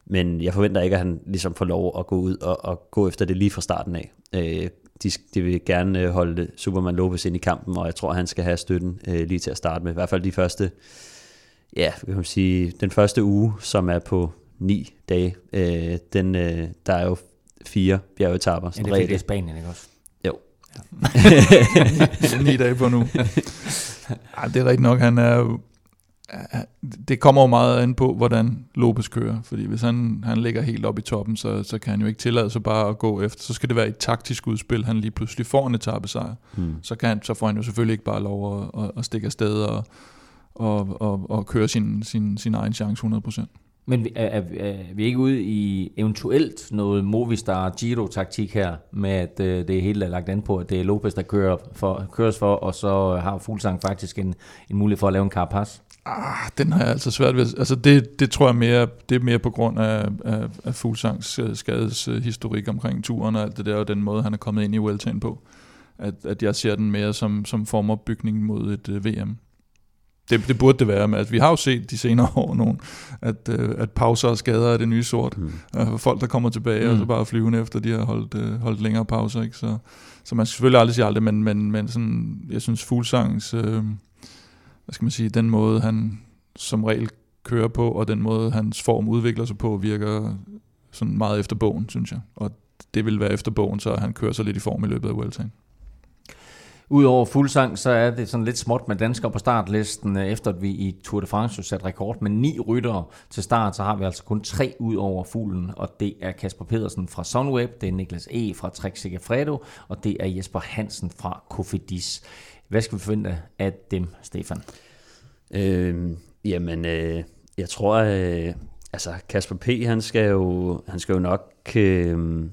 Men jeg forventer ikke, at han ligesom får lov at gå ud og, og gå efter det lige fra starten af. Øh, de, de vil gerne øh, holde Superman Lopez ind i kampen, og jeg tror, at han skal have støtten øh, lige til at starte med. I hvert fald de første, ja, kan man sige, den første uge, som er på ni dage. Øh, den, øh, der er jo fire bjergetapper. Ja, det er i Spanien, ikke også? Jo. Ja. ni dage på nu. Ja, det er rigtigt nok, han er det kommer jo meget an på, hvordan Lopez kører, fordi hvis han, han ligger helt op i toppen, så, så kan han jo ikke tillade sig bare at gå efter. Så skal det være et taktisk udspil, han lige pludselig får en etappesejr. Hmm. Så, kan han, så får han jo selvfølgelig ikke bare lov at, at, at stikke afsted og, og, og, og køre sin, sin, sin egen chance 100%. Men er, er, er vi ikke ude i eventuelt noget Movistar Giro-taktik her, med at øh, det hele er lagt an på, at det er Lopez, der kører for, køres for, og så har Fuglsang faktisk en, en mulighed for at lave en carapaz? Ah, den har jeg altså svært ved. Altså det, det tror jeg mere, det er mere på grund af, af, af Fuglsangs øh, skadeshistorik øh, omkring turen og alt det der, og den måde, han er kommet ind i Vueltaen på. At, at jeg ser den mere som, som formopbygning mod et øh, uh, VM. Det, det burde det være, men altså, vi har jo set de senere år nogen, at, uh, at pauser og skader er det nye sort. Mm. Uh, folk, der kommer tilbage mm. og så bare flyvende efter, de har holdt, uh, holdt længere pauser. Ikke? Så, så man skal selvfølgelig aldrig sige aldrig, men, men, men sådan, jeg synes Fuglsangs, uh, hvad skal man sige, den måde han som regel kører på, og den måde hans form udvikler sig på, virker sådan meget efter bogen, synes jeg. Og det vil være efter bogen, så han kører sig lidt i form i løbet af Vueltaen. Udover fuldsang, så er det sådan lidt småt med danskere på startlisten, øh, efter at vi i Tour de France satte rekord med ni ryttere til start, så har vi altså kun tre ud over fuglen, og det er Kasper Pedersen fra Sunweb, det er Niklas E. fra Trek Segafredo, og det er Jesper Hansen fra Cofidis. Hvad skal vi forvente af dem, Stefan? Øh, jamen, øh, jeg tror, øh, altså Kasper P., han skal jo, han skal jo nok... Øh,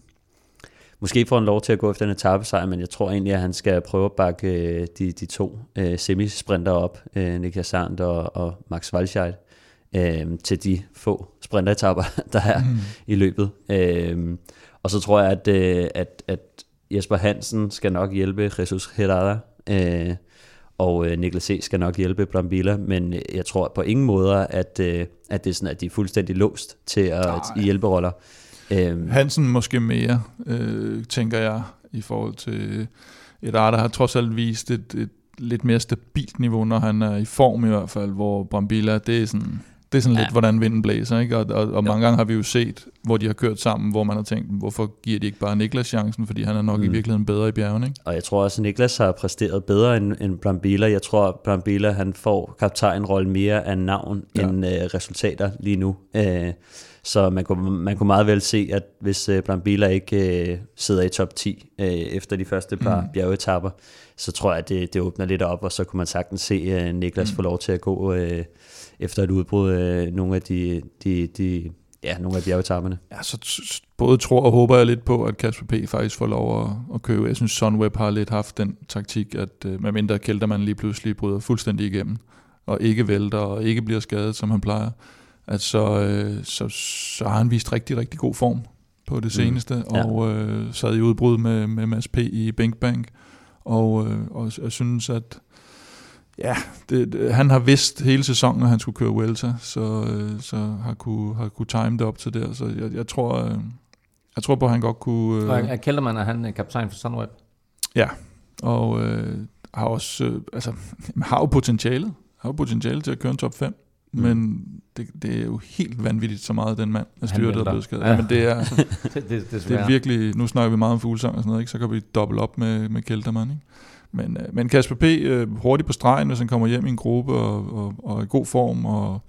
Måske får han lov til at gå efter en etappesejr, men jeg tror egentlig, at han skal prøve at bakke øh, de, de to øh, semisprinter op, øh, Niklas Sand og, og Max Walscheid, øh, til de få sprinteretapper, der er mm. i løbet. Øh, og så tror jeg, at, øh, at, at Jesper Hansen skal nok hjælpe Jesus Herrera, øh, og øh, Niklas C. skal nok hjælpe Brambilla, men jeg tror på ingen måder, at, øh, at det er sådan, at de er fuldstændig låst til at, at hjælpe roller. Øhm. Hansen måske mere, øh, tænker jeg, i forhold til et der har trods alt vist et, et lidt mere stabilt niveau, når han er i form i hvert fald, hvor Brambilla, det er sådan, det er sådan ja. lidt, hvordan vinden blæser, ikke? Og, og, og mange gange har vi jo set, hvor de har kørt sammen, hvor man har tænkt, hvorfor giver de ikke bare Niklas chancen, fordi han er nok mm. i virkeligheden bedre i bjergen, ikke? Og jeg tror også, at Niklas har præsteret bedre end, end Brambilla. Jeg tror, at Brambilla han får kaptajnrolle mere af navn ja. end øh, resultater lige nu. Øh, så man kunne, man kunne meget vel se, at hvis øh, Brambilla ikke øh, sidder i top 10 øh, efter de første par mm. bjergetapper, så tror jeg, at det, det åbner lidt op, og så kunne man sagtens se øh, Niklas mm. få lov til at gå øh, efter et udbrud øh, nogle af de, de, de ja, nogle af bjergetapperne. Ja, så både tror og håber jeg lidt på, at Kasper P. faktisk får lov at, at købe. Jeg synes, Sunweb har lidt haft den taktik, at øh, med mindre Kælderman lige pludselig bryder fuldstændig igennem, og ikke vælter, og ikke bliver skadet, som han plejer, at så, øh, så, så har han vist rigtig, rigtig god form på det mm. seneste, mm. ja. og øh, sad i udbrud med, med Mads P. i Bank Bank, og, øh, og jeg synes, at ja, det, det, han har vidst hele sæsonen, at han skulle køre Vuelta, så, øh, så har kunne, har kunne time det op til der, så jeg, jeg tror, øh, jeg tror på, at han godt kunne... Øh, og er Kelderman, er han kaptajn for Sunweb? Ja, og øh, har også, øh, altså, har jo potentialet, har jo potentiale til at køre en top 5 mm. men det, det er jo helt vanvittigt så meget, den mand er styret, der er blevet skadet. Ja. Ja. Men det er, det, det, det er virkelig, nu snakker vi meget om fuglesang og sådan noget, ikke? så kan vi dobbelt op med, med Keltermann. Ikke? Men, øh, men Kasper P. Øh, hurtigt på stregen, hvis han kommer hjem i en gruppe og, og, og er i god form og,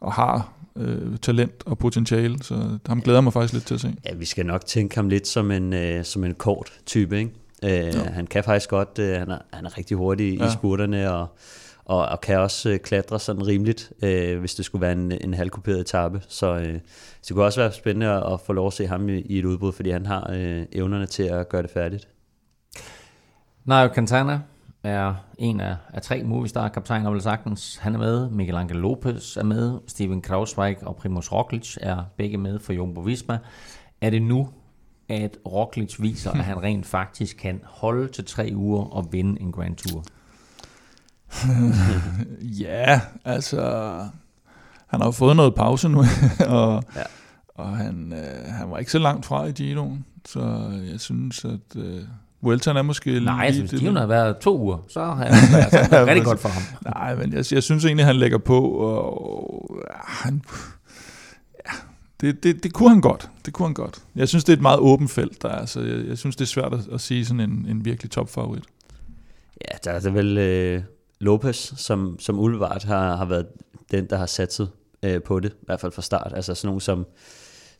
og har øh, talent og potentiale, så ham glæder jeg mig faktisk lidt til at se. Ja, vi skal nok tænke ham lidt som en, øh, som en kort type, ikke? Øh, han kan faktisk godt, øh, han, er, han er rigtig hurtig ja. Ja. i spurterne, og, og, og kan også øh, klatre sådan rimeligt, øh, hvis det skulle være en, en halvkuperet etape. Så, øh, så det kunne også være spændende at, at få lov at se ham i, i et udbrud, fordi han har øh, evnerne til at gøre det færdigt. Nairo Quintana er en af, af tre Movistar-kaptajner, vel sagtens. Han er med. Miguel Angel Lopez er med. Steven Krausweig og Primoz Roglic er begge med for Jumbo Visma. Er det nu, at Roglic viser, at han rent faktisk kan holde til tre uger og vinde en Grand Tour? Ja, altså, han har jo fået noget pause nu, og, Ja. og han, øh, han var ikke så langt fra i Giroen, så jeg synes, at øh, Vueltaen er måske Nej, altså, hvis det- Given har været to uger, så har det været, så været rigtig godt for ham. Nej, men jeg, jeg synes egentlig, han lægger på, og ja, han, ja, det, det, det kunne han godt. Det kunne han godt. Jeg synes, det er et meget åbent felt, der er, så jeg, jeg synes, det er svært at, at sige sådan en, en virkelig topfavorit. Ja, der er det vel øh, Lopez, som, som Ulvart har, har været den, der har satset øh, på det, i hvert fald fra start. Altså sådan nogle som,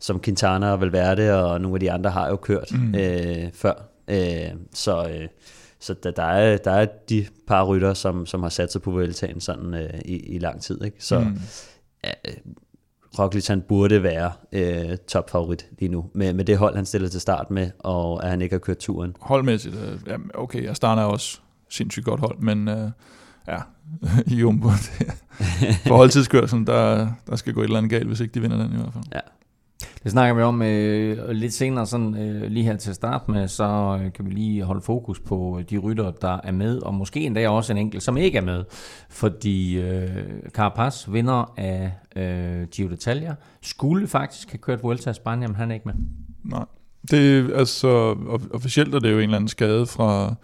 som Quintana og Valverde og nogle af de andre har jo kørt mm. Øh, før. Øh, så øh, så der, der, er, der er de par rytter, som, som har satset på Vueltaen sådan øh, i, i lang tid. Ikke? Så mm. Øh, Roglic han burde være øh, topfavorit lige nu, med, med det hold, han stiller til start med, og at han ikke har kørt turen. Holdmæssigt, øh, okay, Astana er også sindssygt godt hold, men øh, ja, i Jumbo, for holdtidskørselen, der, der skal gå et eller andet galt, hvis ikke de vinder den i hvert fald. Det snakker vi om øh, lidt senere, sådan øh, lige her til at starte med, så øh, kan vi lige holde fokus på de rytter, der er med, og måske endda også en enkelt, som ikke er med, fordi øh, Carapaz, vinder af øh, Giro d'Italia, skulle faktisk have kørt Vuelta i Spanien, men han er ikke med. Nej. Det er altså, of- officielt er det jo en eller anden skade fra...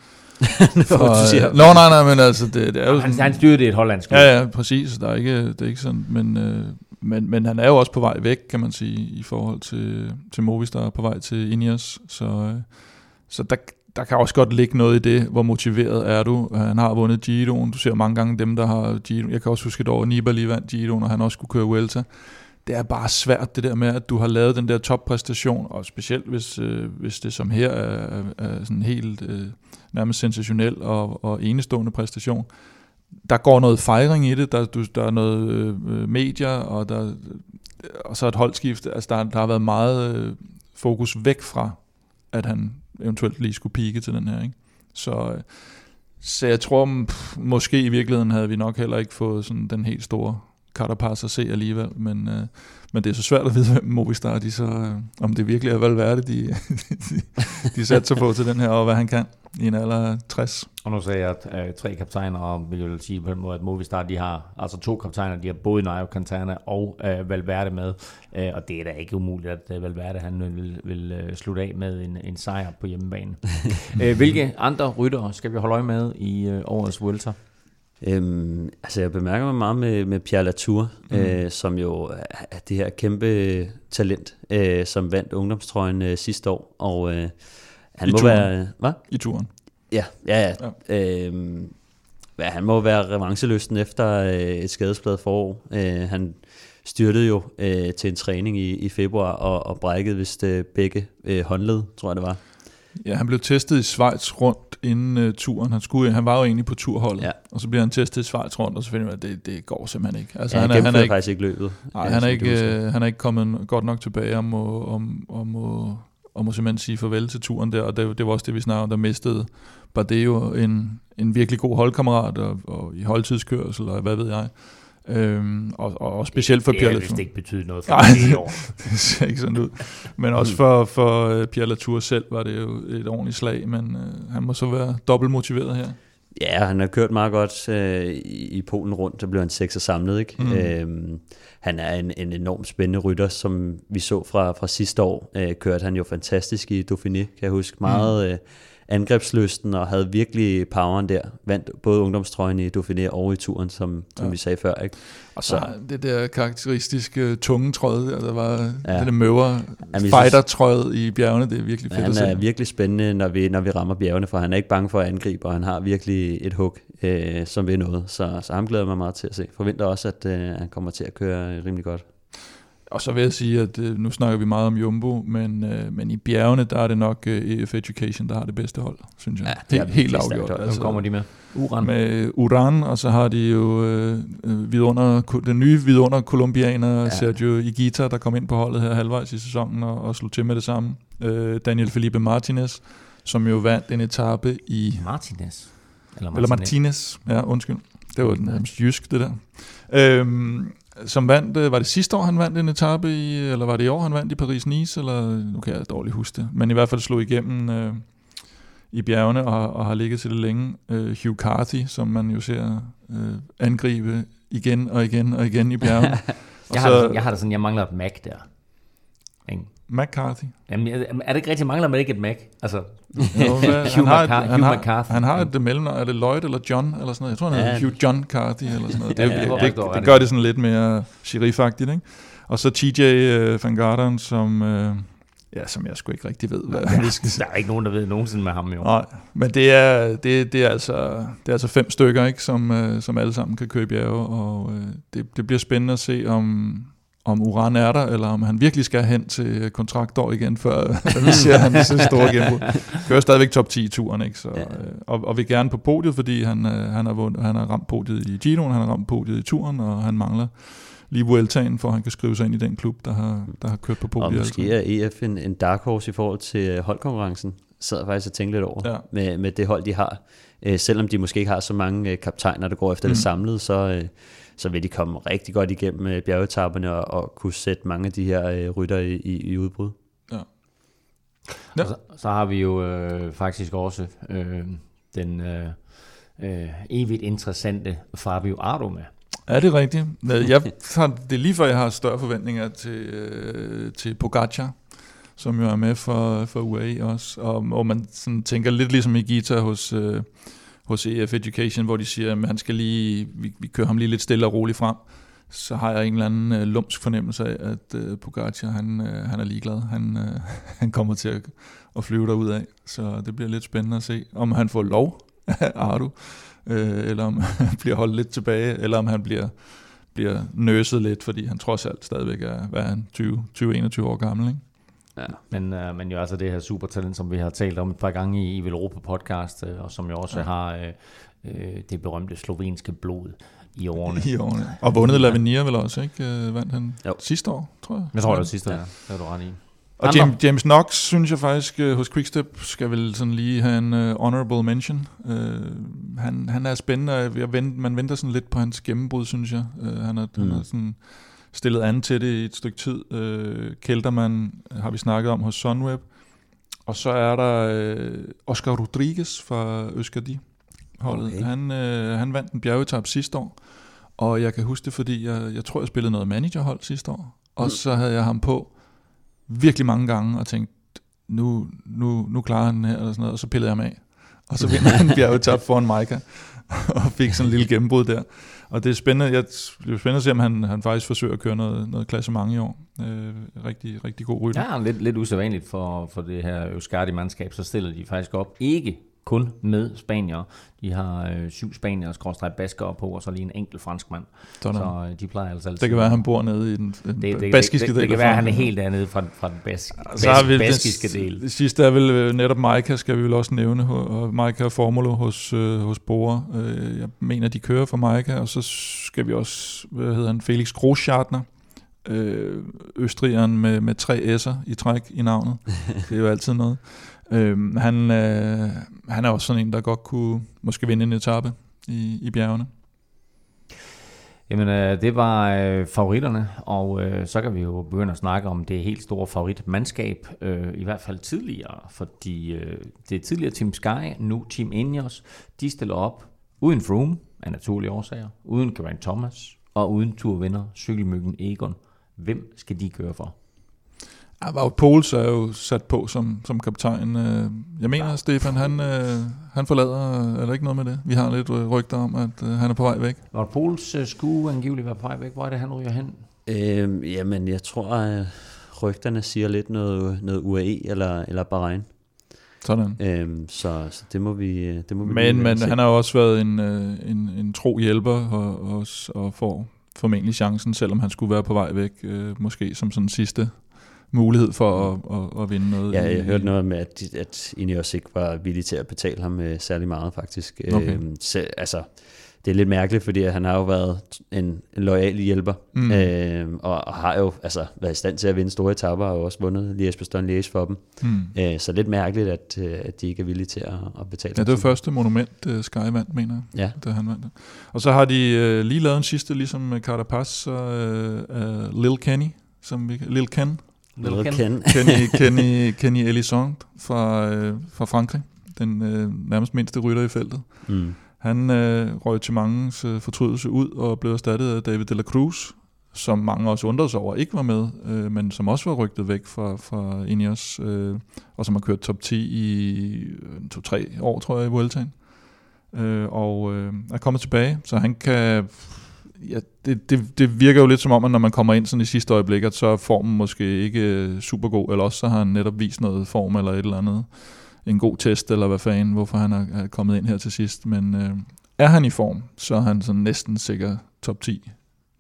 du siger. Nå, nej, nej, men altså, det, det er jo Han, sådan... han styrede det et hollandsk. Ja, ja, præcis. Der er ikke, det er ikke sådan, men, øh, men, men han er jo også på vej væk, kan man sige, i forhold til, til Movistar, på vej til Ineos. Så, øh, så der, der kan også godt ligge noget i det, hvor motiveret er du. Han har vundet Giroen. Du ser mange gange dem, der har Giroen. Jeg kan også huske et år, Nibali vandt Giroen, og han også skulle køre Vuelta. Det er bare svært det der med, at du har lavet den der toppræstation, og specielt hvis, øh, hvis det som her er, er, sådan helt øh, nærmest sensationel og, og enestående præstation der går noget fejring i det, der, du, der er noget øh, medier, og, der, og så et holdskift. Altså, der, der har været meget øh, fokus væk fra, at han eventuelt lige skulle pike til den her. Ikke? Så, øh, så jeg tror, pff, måske i virkeligheden havde vi nok heller ikke fået sådan den helt store Carapaz at se alligevel, men, øh, men det er så svært at vide, hvem Movistar, de så, øh, om det virkelig er Valverde, de, de, de satser på til den her, og hvad han kan i en alder af 60. Og nu sagde jeg, at øh, tre kaptajner, og vil jo sige på den måde, at Movistar, de har altså to kaptajner, de har både Nairo Quintana og øh, Valverde med, øh, og det er da ikke umuligt, at øh, Valverde han vil, vil øh, slutte af med en, en sejr på hjemmebane. øh, hvilke andre ryttere skal vi holde øje med i øh, årets Vuelta? Øhm, altså jeg bemærker mig meget med, med Pierre Latour, mm. øh, som jo er det her kæmpe talent, øh, som vandt ungdomstrøjen øh, sidste år, og øh, han I må turen. være... Hvad? i turen. Ja, ja, ja. ja. Øhm, ja han må være revancelysten efter øh, et skadespladet forår. Øh, han styrtede jo øh, til en træning i, i februar og, og brækkede vist øh, begge øh, håndled, tror jeg det var. Ja, han blev testet i Schweiz rundt inden uh, turen. Han, skulle, han var jo egentlig på turholdet, Ja. og så bliver han testet i Schweiz rundt, og så finder man, at det, det går simpelthen ikke. Altså, ja, han, han, er, han er ikke, faktisk ikke løbet. nej, øh, han, er ikke, øh, han er ikke kommet godt nok tilbage om, og, om, om, og, og må simpelthen sige farvel til turen der, og det, det var også det, vi snakkede om, der mistede Bardeo en, en virkelig god holdkammerat og, og i holdtidskørsel, og hvad ved jeg. Øhm, og, og, og specielt for det Pierre har Latour. vist ikke betydet noget for Nej. det i år. det ser ikke sådan ud. Men også for, for uh, Pierre Latour selv var det jo et ordentligt slag, men uh, han må så være dobbelt motiveret her. Ja, han har kørt meget godt øh, i, Polen rundt, så blev han sekser samlet, ikke? Mm. Øhm, han er en, en enormt spændende rytter, som vi så fra, fra sidste år. Øh, kørte han jo fantastisk i Dauphiné, kan jeg huske. Meget mm. øh, angrebslysten og havde virkelig poweren der. Vandt både ungdomstrøjen i Dauphiné og i turen, som, som ja. vi sagde før. Ikke? Og så det der karakteristiske tunge trøje, der, var ja. det der møver fighter trøjet i bjergene, det er virkelig fedt ja, han at se. er virkelig spændende, når vi, når vi rammer bjergene, for han er ikke bange for at angribe, og han har virkelig et hug, øh, som vil noget. Så, så ham glæder mig meget til at se. Forventer også, at øh, han kommer til at køre rimelig godt. Og så vil jeg sige, at øh, nu snakker vi meget om Jumbo, men, øh, men i bjergene, der er det nok øh, EF Education, der har det bedste hold, synes jeg. Ja, det er helt, helt afgjort. Altså, så kommer de med? Uran. Med Uran, og så har de jo øh vidunder, den nye vidunder kolumbianer, ja. Sergio Igita, der kom ind på holdet her halvvejs i sæsonen og, og slog til med det samme. Øh, Daniel Felipe Martinez, som jo vandt en etape i... Martinez? Eller Martinez, eller Martinez ja, undskyld. Det var den nærmest jysk, det der. Øhm, som vandt, øh, var det sidste år, han vandt en etape i, eller var det i år, han vandt i Paris-Nice, eller nu kan jeg dårligt huske det, men i hvert fald slog igennem øh, i bjergene og, og har ligget til det længe. Øh, Hugh Carthy, som man jo ser øh, angribe igen og igen og igen i bjergene. jeg, har så, det, jeg har det sådan, jeg mangler et Mac der. Ikke? McCarthy. Jamen, er det ikke rigtig, mangler man ikke et Mac? Altså, jo, hvad, han, har et, han, har, han har et mellemnavn, er det Lloyd eller John, eller sådan noget? Jeg tror, han hedder Hugh John Carthy, eller sådan noget. Det, ja, det, det, det, det, gør det sådan lidt mere sherifagtigt, ikke? Og så TJ uh, Van Garderen, som... Uh, ja, som jeg sgu ikke rigtig ved, hvad ja, skal Der er ikke nogen, der ved nogensinde med ham, jo. Nej, men det er, det, det er, altså, det er altså fem stykker, ikke, som, uh, som alle sammen kan køre i bjerge, og uh, det, det bliver spændende at se, om, om Uran er der, eller om han virkelig skal hen til kontraktår igen, før vi ser han så store gennembrud. Kører stadigvæk top 10 i turen, ikke? Så, ja. Øh, og, og vil gerne på podiet, fordi han, øh, han, har, vundet, han har ramt podiet i Ginoen, han har ramt podiet i turen, og han mangler lige Vueltaen, for at han kan skrive sig ind i den klub, der har, der har kørt på podiet. Og måske er EF en, en dark horse i forhold til holdkonkurrencen. Sad jeg faktisk og tænkte lidt over ja. med, med det hold, de har. Øh, selvom de måske ikke har så mange kaptajner, der går efter mm. det samlede, så så vil de komme rigtig godt igennem øh, bjergetapperne og, og kunne sætte mange af de her øh, rytter i, i, i udbrud. Ja. ja. så, så har vi jo øh, faktisk også øh, den øh, øh, evigt interessante Fabio Ardo med. Er det rigtigt? Jeg har, det er lige før, jeg har større forventninger til, øh, til Pogacar, som jo er med for, for UAE også, og, og man sådan tænker lidt ligesom i Gita hos... Øh, hos EF Education, hvor de siger, at han skal lige, vi, vi kører ham lige lidt stille og roligt frem, så har jeg en eller anden øh, lumsk fornemmelse af, at øh, Pogacar, han, øh, han er ligeglad. Han, øh, han kommer til at, at flyve derud af. Så det bliver lidt spændende at se, om han får lov af Ardu, øh, eller om han bliver holdt lidt tilbage, eller om han bliver, bliver nøset lidt, fordi han trods alt stadigvæk er, hvad er han, 20-21 år gammel, ikke? Ja. Men, uh, men jo altså det her supertalent, som vi har talt om et par gange i, i Europa podcast, uh, og som jo også ja. har uh, uh, det berømte slovenske blod i årene. I årene. Og vundet Lavinia vel også, ikke? Uh, vandt han jo. sidste år, tror jeg. Jeg tror, det var sidste år, ja. Det var du ret i. Og James, James Knox, synes jeg faktisk, uh, hos Quickstep, skal vel sådan lige have en uh, honorable mention. Uh, han, han er spændende, jeg vent, man venter sådan lidt på hans gennembrud, synes jeg. Uh, han, er, mm. han er sådan stillet an til det i et stykke tid. Øh, Kelterman har vi snakket om hos Sunweb. Og så er der øh, Oscar Rodriguez fra Øskardi holdet. Okay. Han, øh, han vandt en bjergetap sidste år, og jeg kan huske det, fordi jeg, jeg tror, jeg spillede noget managerhold sidste år, og mm. så havde jeg ham på virkelig mange gange og tænkt, nu, nu, nu klarer han her, og, sådan noget, og så pillede jeg ham af. Og så vinder han bjergetap foran Micah, og fik sådan en lille gennembrud der. Og det er spændende, jeg, det er spændende at se, om han, han faktisk forsøger at køre noget, noget klassement i år. Øh, rigtig, rigtig god rytter. Ja, lidt, lidt usædvanligt for, for det her Euskadi-mandskab, så stiller de faktisk op ikke kun med spanier. De har øh, syv spanier, skråstrej baskere på, og så lige en enkelt franskmand. Sådan. Så øh, de plejer altså altid. Det kan være, at han bor nede i den, den det, det, baskiske det, del. Det, det kan være, at han er helt andet fra, fra den bas, bas, så har vi baskiske det, del. Det sidste er vel øh, netop Maika, skal vi vel også nævne. Og Maika Formulo hos, øh, hos Bore. Øh, jeg mener, de kører for Maika, og så skal vi også, hvad hedder han, Felix Großschartner. Øh, Østrigeren med, med tre S'er i træk i navnet. Det er jo altid noget. Øh, han, øh, han er også sådan en, der godt kunne måske vinde en etape i, i bjergene. Jamen, øh, det var øh, favoritterne, og øh, så kan vi jo begynde at snakke om det helt store favoritmandskab, øh, i hvert fald tidligere, fordi øh, det er tidligere Team Sky, nu Team Ineos, de stiller op uden Froome, af naturlige årsager, uden Geraint Thomas, og uden turvinder, cykelmyggen Egon. Hvem skal de køre for? Ja, Wout Poels er jo sat på som, som kaptajn. Øh, Jeg mener, Stefan, han, øh, han forlader, er der ikke noget med det? Vi har lidt øh, rygter om, at han er på vej væk. Pols uh, skulle angiveligt være på vej væk, hvor er det, han ryger hen? Øhm, jamen, jeg tror, at rygterne siger lidt noget, noget UAE eller, eller Bahrain. Sådan. Øhm, så, så det må vi, det må vi Men, men se. han har jo også været en, en, en tro hjælper og, og, og får formentlig chancen, selvom han skulle være på vej væk, øh, måske som sådan sidste mulighed for at, at, at vinde noget. Ja, i- jeg hørte noget med, at, at Ineos ikke var villige til at betale ham øh, særlig meget, faktisk. Okay. Øhm, så, altså, det er lidt mærkeligt, fordi han har jo været en, en lojal hjælper, Mm. mm. øhm, og, og har jo altså, været i stand til at vinde store etaper, og også vundet Liège-Bastogne Liège for dem. Hmm. Øh, så lidt mærkeligt, at, øh, at de ikke er villige til at, at betale Ja, det var første monument, uh, Sky vandt, mener jeg, Ja, da han vandt det. Og så har de øh, lige lavet en sidste, ligesom med Carapaz og øh, øh, Lil Kenny, som vi, Lil Ken, Lil Ken. Kenny, Kenny, Kenny Elisond fra, øh, fra Frankrig, den øh, nærmest mindste rytter i feltet. Mm. Han øh, røg til mange øh, fortrydelse ud og blev erstattet af David de la Cruz, som mange også undrede sig over ikke var med, øh, men som også var rygtet væk fra, fra Ineos, øh, og som har kørt top 10 i øh, to-tre år, tror jeg, i Vueltaen. Øh, og øh, er kommet tilbage, så han kan... Ja, det, det, det virker jo lidt som om, at når man kommer ind sådan i sidste øjeblik, at så er formen måske ikke øh, super god, eller også så har han netop vist noget form eller et eller andet. En god test, eller hvad fanden, hvorfor han er, kommet ind her til sidst. Men øh, er han i form, så er han sådan næsten sikker top 10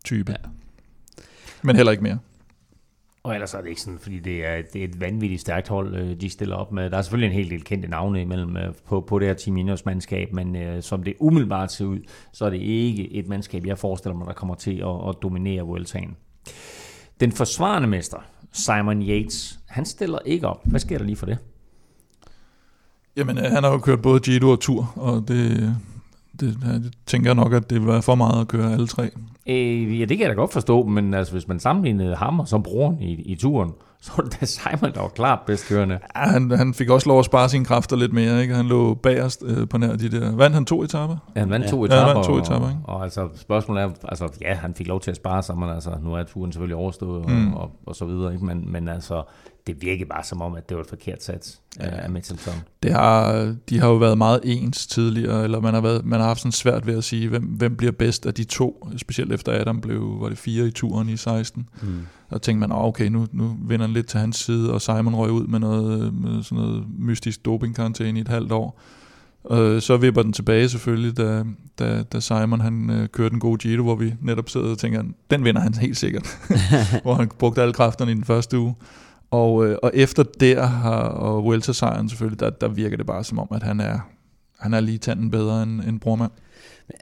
type. Ja. Men heller ikke mere. Og ellers er det ikke sådan, fordi det er, det er et vanvittigt stærkt hold, øh, de stiller op med. Der er selvfølgelig en hel del kendte navne imellem øh, på, på det her Team Ineos mandskab, men øh, som det umiddelbart ser ud, så er det ikke et mandskab, jeg forestiller mig, der kommer til at, at dominere Vueltaen. Den forsvarende mester, Simon Yates, han stiller ikke op. Hvad sker der lige for det? Jamen, øh, han har jo kørt både Giro og Tour, og det, det, jeg tænker nok, at det vil være for meget at køre alle tre. Øh, ja, det kan jeg da godt forstå, men altså, hvis man sammenlignede ham og så broren i, i turen, så var det da Simon, der var klart bedst kørende. Ja, han, han fik også lov at spare sine kræfter lidt mere, ikke? Han lå bagerst øh, på nær de der... Vandt han to etaper? Ja, han vandt Ja. to Ja, han vandt to etaper, og, ikke? og, altså spørgsmålet er, altså ja, han fik lov til at spare sig, men altså nu er turen selvfølgelig overstået og, Mm. og, og så videre, ikke? Men, men altså det virkede bare som om, at det var et forkert sats ja. Af Mitchelton. Det har, de har jo været meget ens tidligere, eller man har, været, man har haft sådan svært ved at sige, hvem, hvem bliver bedst af de to, specielt efter Adam blev, var det fire i turen i 16. Mm. Og tænkte man, oh, okay, nu, nu vinder han lidt til hans side, og Simon røg ud med, noget, med sådan noget mystisk dopingkarantæne i et halvt år. Øh, så vipper den tilbage selvfølgelig, da, da, da Simon han øh, kørte den gode Giro, hvor vi netop sidder og tænker, den vinder han helt sikkert. hvor han brugte alle kræfterne i den første uge. Og, øh, og efter der har, og Vuelta-sejren selvfølgelig, der, der virker det bare som om, at han er, han er lige tanden bedre end, end brormand.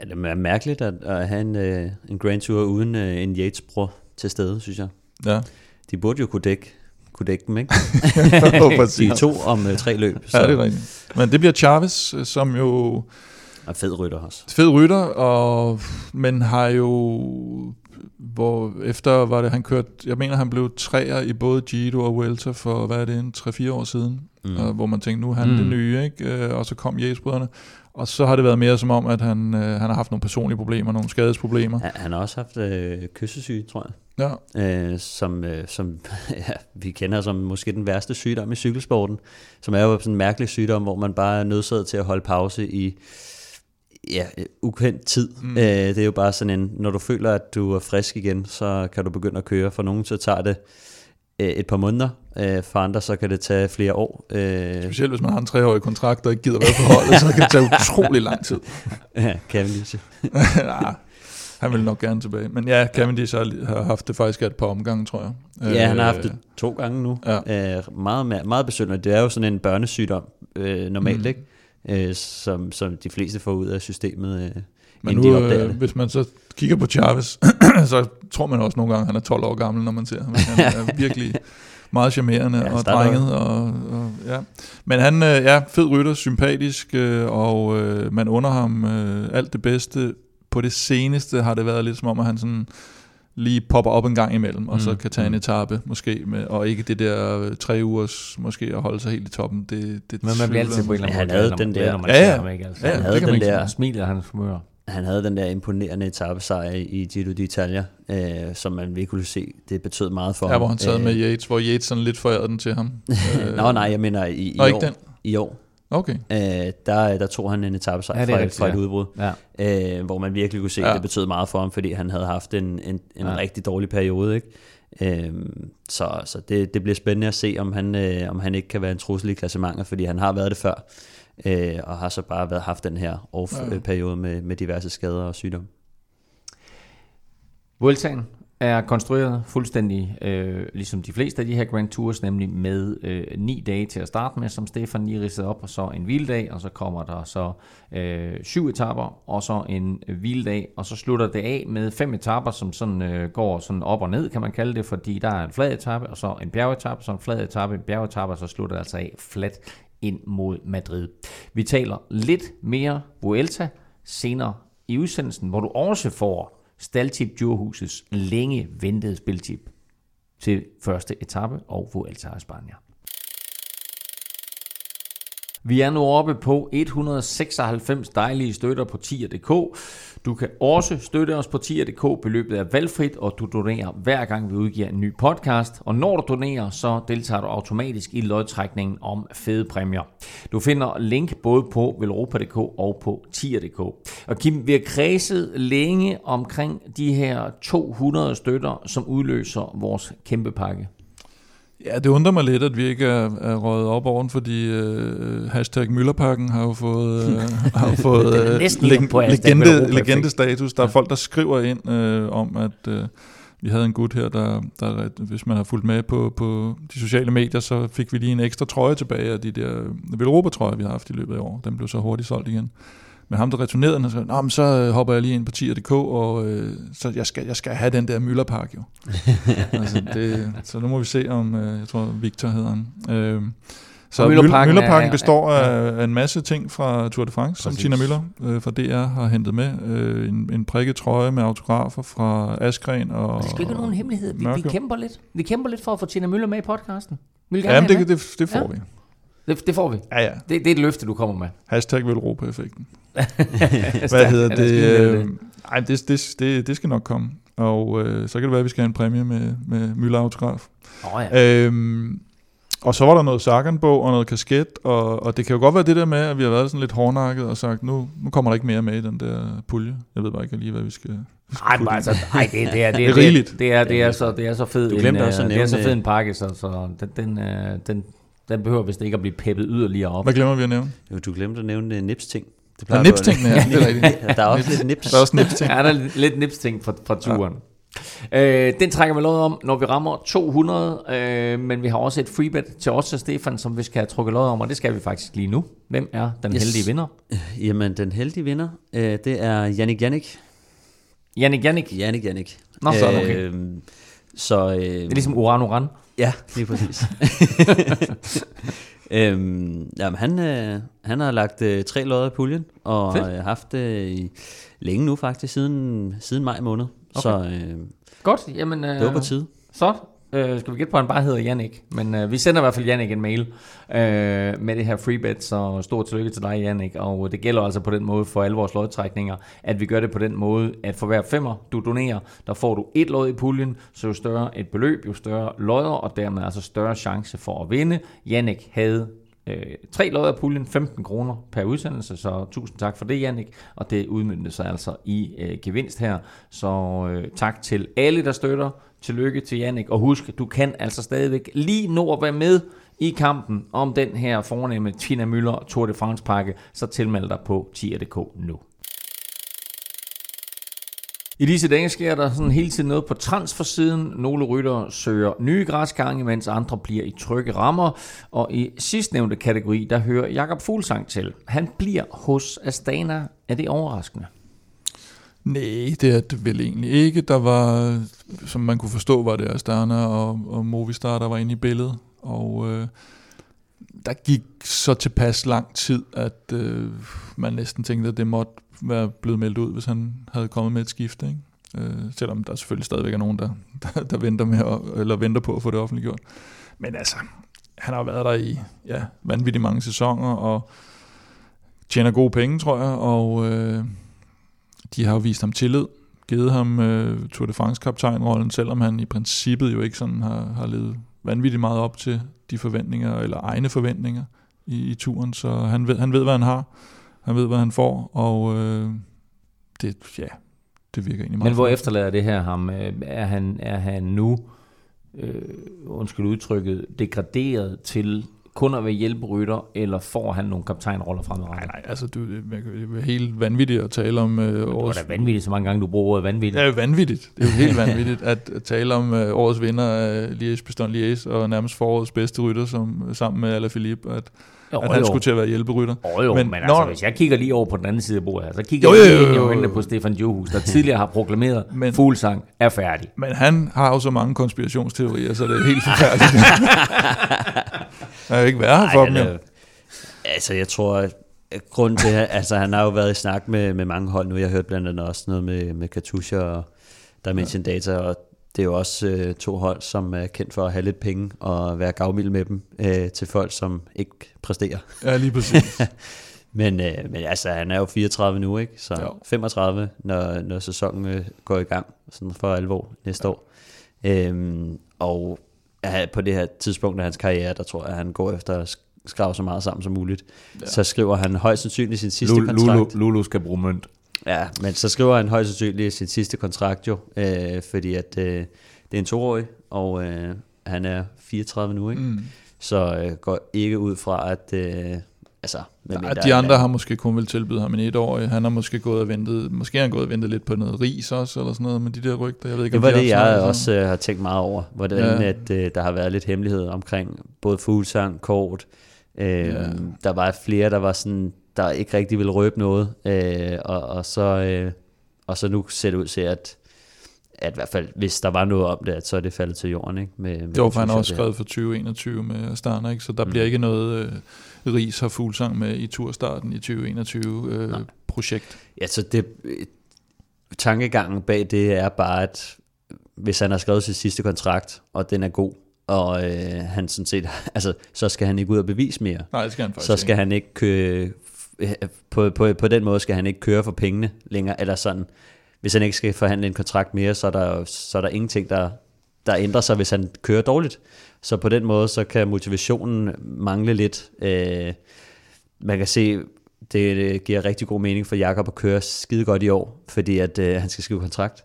Ja, det er mærkeligt at, at have en, øh, en Grand Tour uden øh, en Yates-bror til stede, synes jeg. Ja, De burde jo kunne dække, kunne dække dem, ikke? Jo, præcis. er to om øh, tre løb, så Ja, det er rigtigt. Men det bliver Chavez, øh, som jo og fed rytter også. fed rytter, og, men har jo, hvor efter var det, han kørte, jeg mener, han blev træer i både Giro og Vuelta for, hvad er det, en 3-4 år siden, Mm. og, hvor man tænkte, nu er han Mm. det nye, ikke? Øh, og så kom Jæsbrødrene, og så har det været mere som om, at han, øh, han har haft nogle personlige problemer, nogle skadesproblemer. Ja, han har også haft øh, kyssesyge, tror jeg. Ja, øh, som, øh, som ja, vi kender som måske den værste sygdom i cykelsporten, som er jo sådan en mærkelig sygdom, hvor man bare er nødsaget til at holde pause i ja, ukendt tid. Mm. Øh, det er jo bare sådan en, når du føler, at du er frisk igen, så kan du begynde at køre. For nogen så tager det øh, et par måneder, øh, for andre så kan det tage flere år. Øh, specielt hvis man har en treårig kontrakt, og ikke gider være på holdet, så kan det tage utrolig lang tid. ja, Cavendish. Nej, han vil nok gerne tilbage. Men ja, Cavendish har, har haft det faktisk et par omgange, tror jeg. Ja, han har Øh, haft det to gange nu. Ja. Øh, meget, meget, besynderligt. Det er jo sådan en børnesygdom øh, normalt, mm. ikke? Øh, som, som de fleste får ud af systemet, øh, Men nu, de opdager øh, det. hvis man så kigger på Chavez, så tror man også nogle gange, at han er 12 år gammel, når man ser ham. Han er virkelig meget charmerende Ja, og drenget. Og, og, ja. Men han er øh, ja, fed rytter, sympatisk, øh, og øh, man under ham øh, alt det bedste. På det seneste har det været lidt som om, at han sådan lige popper op en gang imellem, og Mm, så kan tage en mm. etape måske, med, og ikke det der øh, tre ugers måske at holde sig helt i toppen. Det, det Men man bliver altid på en eller anden Han måde havde glad, når den der- når man Ja, ser ja. ham, ikke? Altså, Ja, han det havde den der, Han smiler hans humør. han havde den der imponerende etappesejr i Giro d'Italia, øh, som man virkelig kunne se, det betød meget for ja, ham. hvor han sad Øh, med Yates, hvor Yates sådan lidt forærede den til ham. Øh, Nå nej, jeg mener i, i Nå, år. ikke den? I år. Okay. Øh, der, der tog han en etappesejr Ja, det er fra, rigtigt, fra et ja. udbrud, Ja. øh, hvor man virkelig kunne se, Ja. at det betød meget for ham, fordi han havde haft en, en, en Ja. ja. rigtig dårlig periode. Ikke? Øh, så så det, det bliver spændende at se, om han, øh, om han ikke kan være en trussel i klassementer, fordi han har været det før, øh, og har så bare været, haft den her Ja. off-periode med, med diverse skader og sygdom. Vueltaen er konstrueret fuldstændig øh, ligesom de fleste af de her Grand Tours, nemlig med øh, ni dage til at starte med, som Stefan lige ridsede op, og så en hviledag, og så kommer der så øh, syv etapper, og så en øh, hviledag, og så slutter det af med fem etapper, som sådan øh, går sådan op og ned, kan man kalde det, fordi der er en flad etape, og så en bjergetappe, så en flad etape, en bjergetappe, og så slutter det altså af fladt ind mod Madrid. Vi taler lidt mere Vuelta senere i udsendelsen, hvor du også får Staltip Djurhusets længe ventede spiltip til første etape og Vuelta a España. Vi er nu oppe på 196 dejlige støtter på tier.dk. Du kan også støtte os på tier.dk. Beløbet er valgfrit, og du donerer hver gang vi udgiver en ny podcast. Og når du donerer, så deltager du automatisk i lodtrækningen om fede præmier. Du finder link både på velropa.dk og på tier.dk. Og Kim, vi har kredset længe omkring de her 200 støtter, som udløser vores kæmpe pakke. Ja, det undrer mig lidt, at vi ikke er, er røget op oven, fordi øh, hashtag Møllerpakken har jo fået, øh, har jo fået øh, lige på legende, legendestatus. Der er Ja. folk, der skriver ind øh, om, at øh, vi havde en gut her, der, der, hvis man har fulgt med på, på de sociale medier, så fik vi lige en ekstra trøje tilbage af de der Velropa-trøjer, vi har haft i løbet af år. Den blev så hurtigt solgt igen. Men ham, der returnerede den, sagde, Nå, men så øh, hopper jeg lige ind på tier.dk, og øh, så jeg skal, jeg skal have den der Møllerpark jo. altså, det, så nu må vi se, om, øh, jeg tror, Victor hedder han. Øh, så Møllerparken, Møllerparken er- består ja. af, af en masse ting fra Tour de France, som Præcis. Tina Møller øh, fra DR har hentet med. Øh, en, en prikket trøje med autografer fra Askren og Og det skal ikke være nogen hemmelighed. Vi, vi kæmper lidt. Vi kæmper lidt for at få Tina Møller med i podcasten. Vi vil gerne Jamen, have det, det, det får Ja. vi. det, det får vi. Ja, ja. Det, det er et løfte, du kommer med. Hashtag Velropa-effekten. Hvad hedder det? skal vi Øh, vælge ej, det, det, det, det skal nok komme. Og øh, så kan det være, at vi skal have en præmie med, med Møller Autograf. Åh ja. Øhm, og så var der noget Sagan-bog og noget kasket, og, og det kan jo godt være det der med, at vi har været sådan lidt hårdnakket og sagt, nu, nu kommer der ikke mere med i den der pulje. Jeg ved bare ikke lige, hvad vi skal... Nej, men altså, ej, det, det, er, det, Det er det, rigeligt. det, er, det, er, så, det er så fed Du en, glemte øh, også at det er så fed en pakke, så, så den, den, øh, den, den behøver vist ikke at blive peppet yderligere op. Hvad glemmer vi at nævne? Jo, du glemte at nævne uh, nips-ting. Det Der er at nips-tingene, ja. Er. Der er også lidt nips. Der er også nips-ting. Ja, der er lidt, nipsting fra, fra turen. Øh, den trækker vi lod om, når vi rammer 200, øh, men vi har også et freebet til os og Stefan, som vi skal have trukket lod om, og det skal vi faktisk lige nu. Hvem er den Yes. heldige vinder? Jamen, den heldige vinder, øh, det er Jannik Jannik. Jannik Jannik. Jannik Jannik. Nå, så er det okay. Øhm, så, øh, Det er ligesom Uran Uran. Ja, lige præcis. øhm, jamen, han, øh, han har lagt øh, tre lodder i puljen, og Fedt. har haft det i, længe nu faktisk, siden, siden maj måned. Okay. Så øh, Godt, jamen... Øh, det var på tide. Så øh, skal vi gætte på, at han bare hedder Jannik. Men øh, vi sender i hvert fald Jannik en mail øh, med det her freebet, så stort tillykke til dig, Jannik. Og øh, det gælder altså på den måde for alle vores lodtrækninger, at vi gør det på den måde, at for hver femmer, du donerer, der får du et lod i puljen, så jo større et beløb, jo større lodder, og dermed altså større chance for at vinde. Jannik havde øh, tre lod af puljen, 15 kroner per udsendelse, så tusind tak for det, Jannik. Og det udmyndte sig altså i øh, gevinst her. Så øh, tak til alle, der støtter. Tillykke til Jannik. Og husk, du kan altså stadigvæk lige nå at være med i kampen om den her fornemme Tina Møller Tour de France pakke, så tilmeld dig på tier.dk nu. I disse dage sker der sådan hele tiden noget på transfersiden. Nogle ryttere søger nye græsgange, mens andre bliver i trygge rammer. Og i sidstnævnte kategori, der hører Jakob Fuglsang til. Han bliver hos Astana. Er det overraskende? Nej, det er det vel egentlig ikke. Der var, som man kunne forstå, var det Astana og, og Movistar, der var inde i billedet. Og øh, der gik så tilpas lang tid, at øh, man næsten tænkte, at det måtte være blevet meldt ud, hvis han havde kommet med et skifte. Ikke? Øh, selvom der selvfølgelig stadigvæk er nogen, der, der, der venter, med at, eller venter på at få det offentliggjort. Men altså, han har været der i ja, vanvittigt mange sæsoner, og tjener gode penge, tror jeg, og... Øh, de har jo vist ham tillid, givet ham øh, Tour de France kaptajnrollen, selvom han i princippet jo ikke sådan har, har levet vanvittigt meget op til de forventninger, eller egne forventninger i, i turen, så han ved, han ved, hvad han har, han ved, hvad han får, og øh, det, ja, det virker egentlig meget Men hvor efterlader det her ham? Øh, Er han, er han nu, øh, undskyld udtrykket, degraderet til kun at være hjælperytter, eller får han nogle kaptajnroller Nej, fremadrettet? nej, altså du, det er helt vanvittigt at tale om øh, Det var årets... da vanvittigt, så mange gange du bruger ordet vanvittigt. Det jo vanvittigt. Det er jo helt vanvittigt at at tale om øh, årets vinder af Liège Bastogne Liège og nærmest forårets bedste rytter som, sammen med Alaphilippe, at, Jo, at han jo. skulle til at være hjælperytter. Oh, jo, men, Men altså, når- hvis jeg kigger lige over på den anden side af bordet så kigger Jo, jeg jo, lige jo, jo, jo. øjnene på Stefan Johus, der tidligere har proklameret, men, fuglsang er færdig. Men han har jo så mange konspirationsteorier, så det er helt forfærdeligt. der er ikke værre for dem, er- Altså, jeg tror, at grunden til, altså, han har jo været i snak med, med mange hold nu. Jeg har hørt blandt andet også noget med, med Katusha og Dimension ja. Data, og det er jo også øh, to hold, som er kendt for at have lidt penge og være gavmild med dem øh, til folk, som ikke præsterer. Ja, lige præcis. Men, øh, men altså, han er jo 34 nu, ikke? Så Jo. 35, når, når sæsonen øh, går i gang, sådan for alvor næste år. Øhm, og ja, på det her tidspunkt af hans karriere, der tror jeg, at han går efter at sk- skrave så meget sammen som muligt. Ja. Så skriver han højst sandsynligt sin sidste Lulu, kontrakt. Lulu, Lulu skal bruge mønt. Ja, men så skriver han højst sandsynligt sin sidste kontrakt jo, øh, fordi at øh, det er en toårig, og øh, han er 34 nu, ikke? Mm. Så øh, går ikke ud fra, at... Øh, altså, Ja, medmindre de andre har måske kun vil tilbyde ham en etårig. Han har måske gået og ventet, måske har han gået og ventet lidt på noget ris også, eller sådan noget med de der rygter. Jeg ved ikke, Det om var de det, jeg sammen. også øh, har tænkt meget over, hvordan Ja. ja. at, øh, der har været lidt hemmelighed omkring både Fuglsang, Kort. Øh, Ja. ja. Der var flere, der var sådan, der ikke rigtig ville røbe noget, øh, og, og, så, øh, og så nu ser det ud til, at, at i hvert fald, hvis der var noget om det, at så er det faldet til jorden. Ikke? Med, med Det var for han har også skrevet for 2021 med Astana, ikke? så der mm. Bliver ikke noget øh, ris har fuglsang med i turstarten i 2021 øh, Nej. projekt. Ja, så det, øh, tankegangen bag det er bare, at hvis han har skrevet sin sidste kontrakt, og den er god, og øh, han sådan set, altså, så skal han ikke ud og bevise mere. Nej, det skal han faktisk så skal han ikke køre, på, på, på den måde skal han ikke køre for pengene længere, eller sådan, hvis han ikke skal forhandle en kontrakt mere, så er der, så er der ingenting, der, der ændrer sig, hvis han kører dårligt. Så på den måde, så kan motivationen mangle lidt. Øh, man kan se, det, det giver rigtig god mening for Jakob at køre skide godt i år, fordi at øh, han skal skrive kontrakt.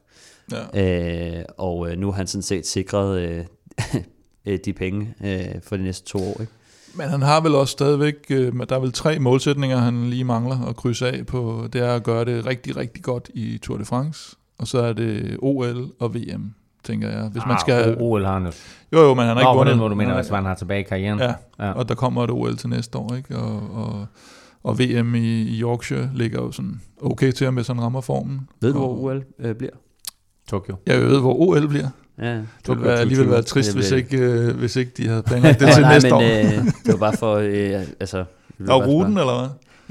Ja. Øh, og øh, nu har han sådan set sikret øh, øh, de penge øh, for de næste to år. Ikke? Men han har vel også stadigvæk, øh, der er vel tre målsætninger, han lige mangler at krydse af på. Det er at gøre det rigtig, rigtig godt i Tour de France, og så er det OL og VM, tænker jeg. Hvis man skal... Ah, OL har han jo. Jo, jo, men han har ikke Nå, på vundet. måde, du mener, hvis man har tilbage i karrieren. Ja, Ja. og der kommer et OL til næste år, ikke? Og, og, og VM i, i Yorkshire ligger jo sådan okay til ham, hvis han rammer formen. Ved du, og, hvor OL øh, bliver? Tokyo. Jeg ved, hvor OL bliver. Ja, Det ville være, alligevel være trist, Det hvis ikke, øh, hvis ikke de havde planlagt det til nej, næste men, år. Øh, det var bare for, øh, altså... Og ruten, spørge. eller hvad?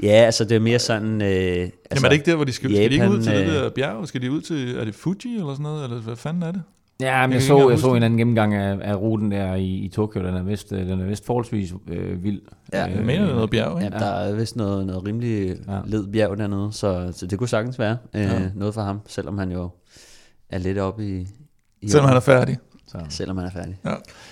Ja, altså det er mere sådan... Øh, altså, Jamen er det ikke der, hvor de skal, skal de ikke ud Japan, til det øh, der bjerg? Skal de ud til, er det Fuji eller sådan noget? Eller hvad fanden er det? Ja, men Jeg så, jeg så en det. anden gennemgang af, af ruten der i, i Tokyo. Den er vist, øh, den er vist forholdsvis øh, vild. Ja, Jeg mener, det er noget bjerg, Ja, ikke? der er vist noget, noget rimelig Ja. ja. led bjerg dernede, så, så det kunne sagtens være øh, Ja. ja. noget for ham, selvom han jo er lidt oppe i... Selvom han er færdig. Så. selvom han er færdig.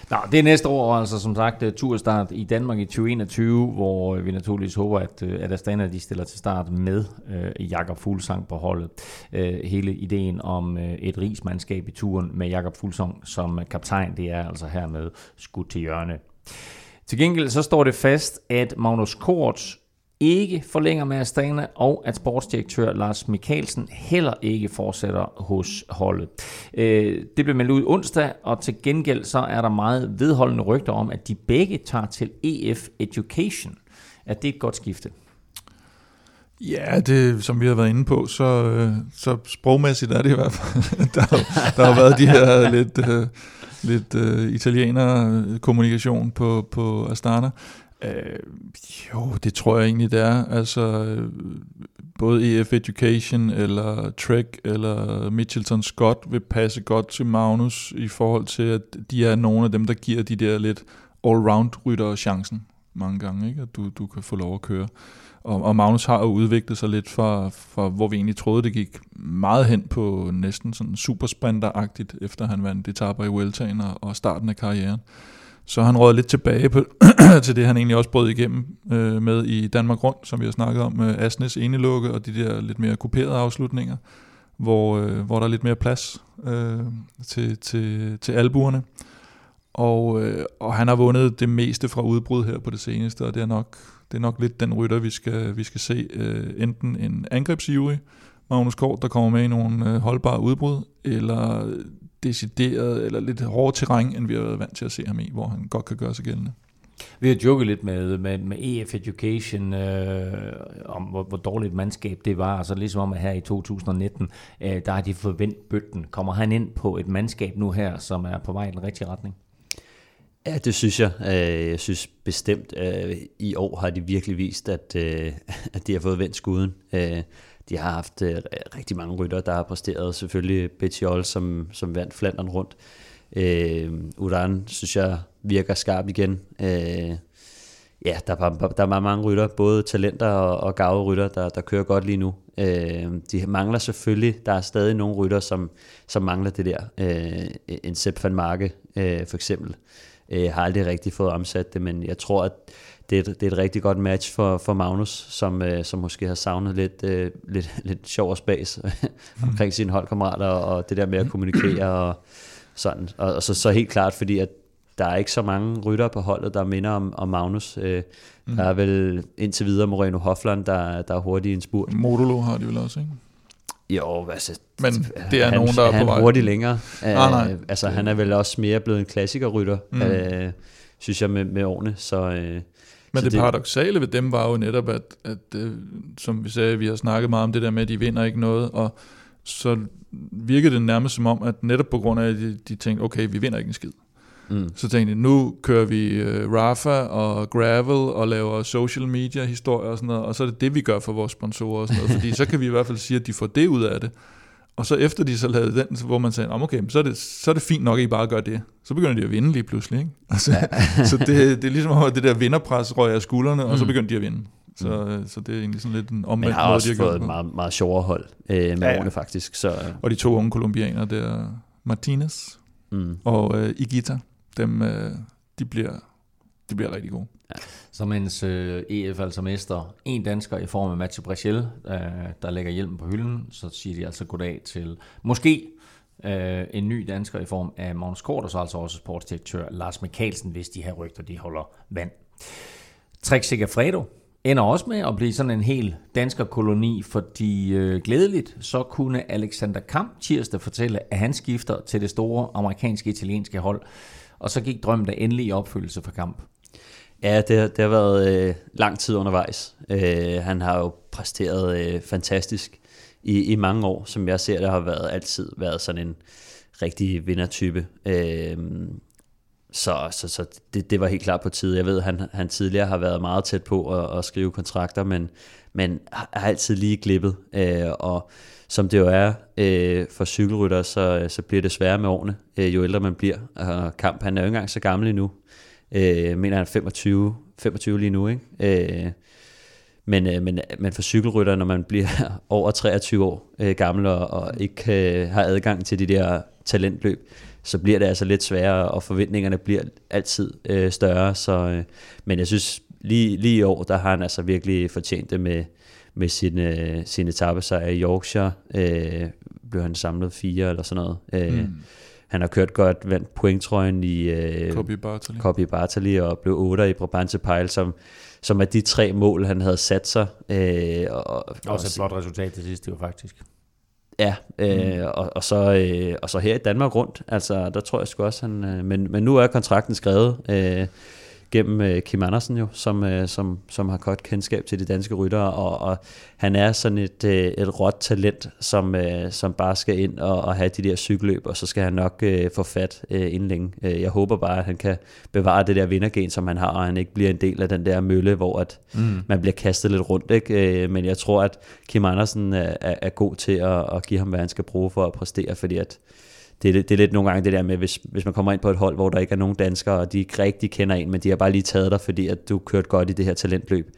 Nå, det er næste år, altså som sagt uh, turstart i Danmark i 2021, hvor uh, vi naturligvis håber, at, uh, at Astana de stiller til start med uh, Jakob Fuglsang på holdet. Uh, hele ideen om uh, et rigsmandskab i turen med Jakob Fuglsang som kaptajn, det er altså hermed skudt til hjørne. Til gengæld så står det fast, at Magnus Kort ikke forlænger med Astana, og at sportsdirektør Lars Mikkelsen heller ikke fortsætter hos holdet. Øh, det blev meldt ud onsdag, og til gengæld så er der meget vedholdende rygter om, at de begge tager til EF Education. Er det et godt skifte? Ja, det, som vi har været inde på, så, øh, så sprogmæssigt er det i hvert fald. der, har- der har været de her lidt, øh, lidt øh, italiener kommunikation på, på Astana. Øh, jo, det tror jeg egentlig, det er. Altså, både EF Education eller Trek eller Mitchelton Scott vil passe godt til Magnus i forhold til, at de er nogle af dem, der giver de der lidt all-round ryttere chancen. mange gange, ikke? at du, du kan få lov at køre. Og, og Magnus har jo udviklet sig lidt fra, fra, hvor vi egentlig troede, det gik meget hen på næsten sådan supersprinteragtigt, efter han vandt etaper i Vueltaen og, og starten af karrieren. Så han råder lidt tilbage på, til det, han egentlig også brød igennem øh, med i Danmark Rundt, som vi har snakket om, øh, Asnes enelukke og de der lidt mere kuperede afslutninger, hvor, øh, hvor der er lidt mere plads øh, til, til, til albuerne. Og, øh, og han har vundet det meste fra udbrud her på det seneste, og det er nok, det er nok lidt den rytter, vi skal, vi skal se. Øh, enten en angrebsjury, Magnus Kort, der kommer med i nogle øh, holdbare udbrud, eller decideret, eller lidt hårdere terræn, end vi har været vant til at se ham i, hvor han godt kan gøre sig gældende. Vi har joket lidt med, med, med EF Education, øh, om hvor, hvor dårligt mandskab det var, og så ligesom om, at her i 2019, øh, der har de forventet bøtten. Kommer han ind på et mandskab nu her, som er på vej i den rigtige retning? Ja, det synes jeg. Øh, jeg synes bestemt, at øh, i år har de virkelig vist, at, øh, at de har fået vendt skuden. De har haft øh, rigtig mange rytter, der har præsteret. Selvfølgelig Bettiol, som, som vandt Flandern rundt. Øh, Uran, synes jeg, virker skarp igen. Øh, ja, der er, der er mange rytter, både talenter og, og gave rytter, der, der kører godt lige nu. de mangler selvfølgelig, der er stadig nogle rytter, som, som mangler det der. en Sepp van Marke for eksempel Øh, har aldrig rigtig fået omsat det, men jeg tror, at det er, et, det er et rigtig godt match for, for Magnus, som, øh, som måske har savnet lidt, øh, lidt, lidt sjov og spas omkring sine holdkammerater, og det der med at kommunikere og sådan. Og, og så, så helt klart, fordi at der er ikke så mange rytter på holdet, der minder om, om Magnus. Øh, mm. Der er vel indtil videre Moreno Hofland, der, der er hurtig i en spurt. Modulo har de vel også, ikke? Jo, altså, men det er han, nogen, der er på vej. Han hurtigt længere. Nej, nej. Uh, altså, han er vel også mere blevet en klassikerrytter, mm. uh, synes jeg, med, med årene. Så, uh, men det, det paradoxale ved dem var jo netop, at, at uh, som vi sagde, vi har snakket meget om det der med, at de vinder ikke noget, og så virkede det nærmest som om, at netop på grund af, at de, de tænkte, okay, vi vinder ikke en skid. Mm. Så tænkte jeg, nu kører vi uh, Rafa og Gravel og laver social media historier og sådan noget, og så er det det, vi gør for vores sponsorer og sådan noget, fordi så kan vi i hvert fald sige, at de får det ud af det. Og så efter de så lavede den, hvor man sagde, okay, så er, det, så er det fint nok, at I bare gør det. Så begynder de at vinde lige pludselig. Ikke? Altså, ja. så det, det er ligesom, at det der vinderpres røg af skuldrene, og så mm. begynder de at vinde. Så, mm. så det er egentlig sådan lidt en omvendt måde, har også de fået et meget, meget sjovere hold øh, med ja, ja. årene faktisk. Så. Og de to unge kolumbianere der, Martinez mm. og øh, Igita dem, øh, de, bliver, de bliver rigtig gode. Ja. Så mens øh, EF altså mester en dansker i form af Mathieu Brechel, øh, der lægger hjelmen på hylden, så siger de altså goddag til måske øh, en ny dansker i form af Magnus Kort, og så altså også sportsdirektør Lars Mikkelsen, hvis de her rygter de holder vand. Trek Fredo ender også med at blive sådan en hel koloni, fordi øh, glædeligt så kunne Alexander Kamp tirsdag fortælle, at han skifter til det store amerikanske italienske hold og så gik drømmen da endelig i opfyldelse for kamp. Ja, det, det har været øh, lang tid undervejs. Øh, han har jo præsteret øh, fantastisk i, i mange år, som jeg ser det har været altid været sådan en rigtig vindertype. Øh, så så, så det, det var helt klart på tide. Jeg ved, han, han tidligere har været meget tæt på at, at skrive kontrakter, men, men har altid lige glippet. Øh, og som det jo er øh, for cykelrytter, så, så bliver det sværere med årene, øh, jo ældre man bliver. Og Kamp, han er jo ikke engang så gammel endnu. Øh, mener, han 25, 25 lige nu, ikke? Øh, men, øh, men, men for cykelrytter, når man bliver over 23 år øh, gammel og, og ikke øh, har adgang til de der talentløb, så bliver det altså lidt sværere, og forventningerne bliver altid øh, større. Så, øh, men jeg synes, lige, lige i år, der har han altså virkelig fortjent det med, med sin, øh, sin etappesejr i Yorkshire. Øh, blev han samlet fire eller sådan noget. Øh, mm. Han har kørt godt, vandt pointtrøjen i øh, Copy Bartali. Copy Bartali og blev 8 i Brabantse Pejl, som, som er de tre mål, han havde sat sig. Øh, og, Også et flot resultat til sidst, det var faktisk. Ja, øh, mm. og, og, så, øh, og så her i Danmark rundt, altså der tror jeg sgu også, han, øh, men, men nu er kontrakten skrevet. Øh, gennem øh, Kim Andersen jo, som, øh, som, som har godt kendskab til de danske ryttere, og, og han er sådan et, øh, et råt talent, som, øh, som bare skal ind og, og have de der cykelløb, og så skal han nok øh, få fat øh, inden længe. Øh, jeg håber bare, at han kan bevare det der vindergen, som han har, og han ikke bliver en del af den der mølle, hvor at mm. man bliver kastet lidt rundt. Ikke? Øh, men jeg tror, at Kim Andersen er, er, er god til at, at give ham, hvad han skal bruge for at præstere, fordi at det, er, det er lidt nogle gange det der med, hvis, hvis man kommer ind på et hold, hvor der ikke er nogen danskere, og de ikke rigtig kender en, men de har bare lige taget dig, fordi at du kørt godt i det her talentløb,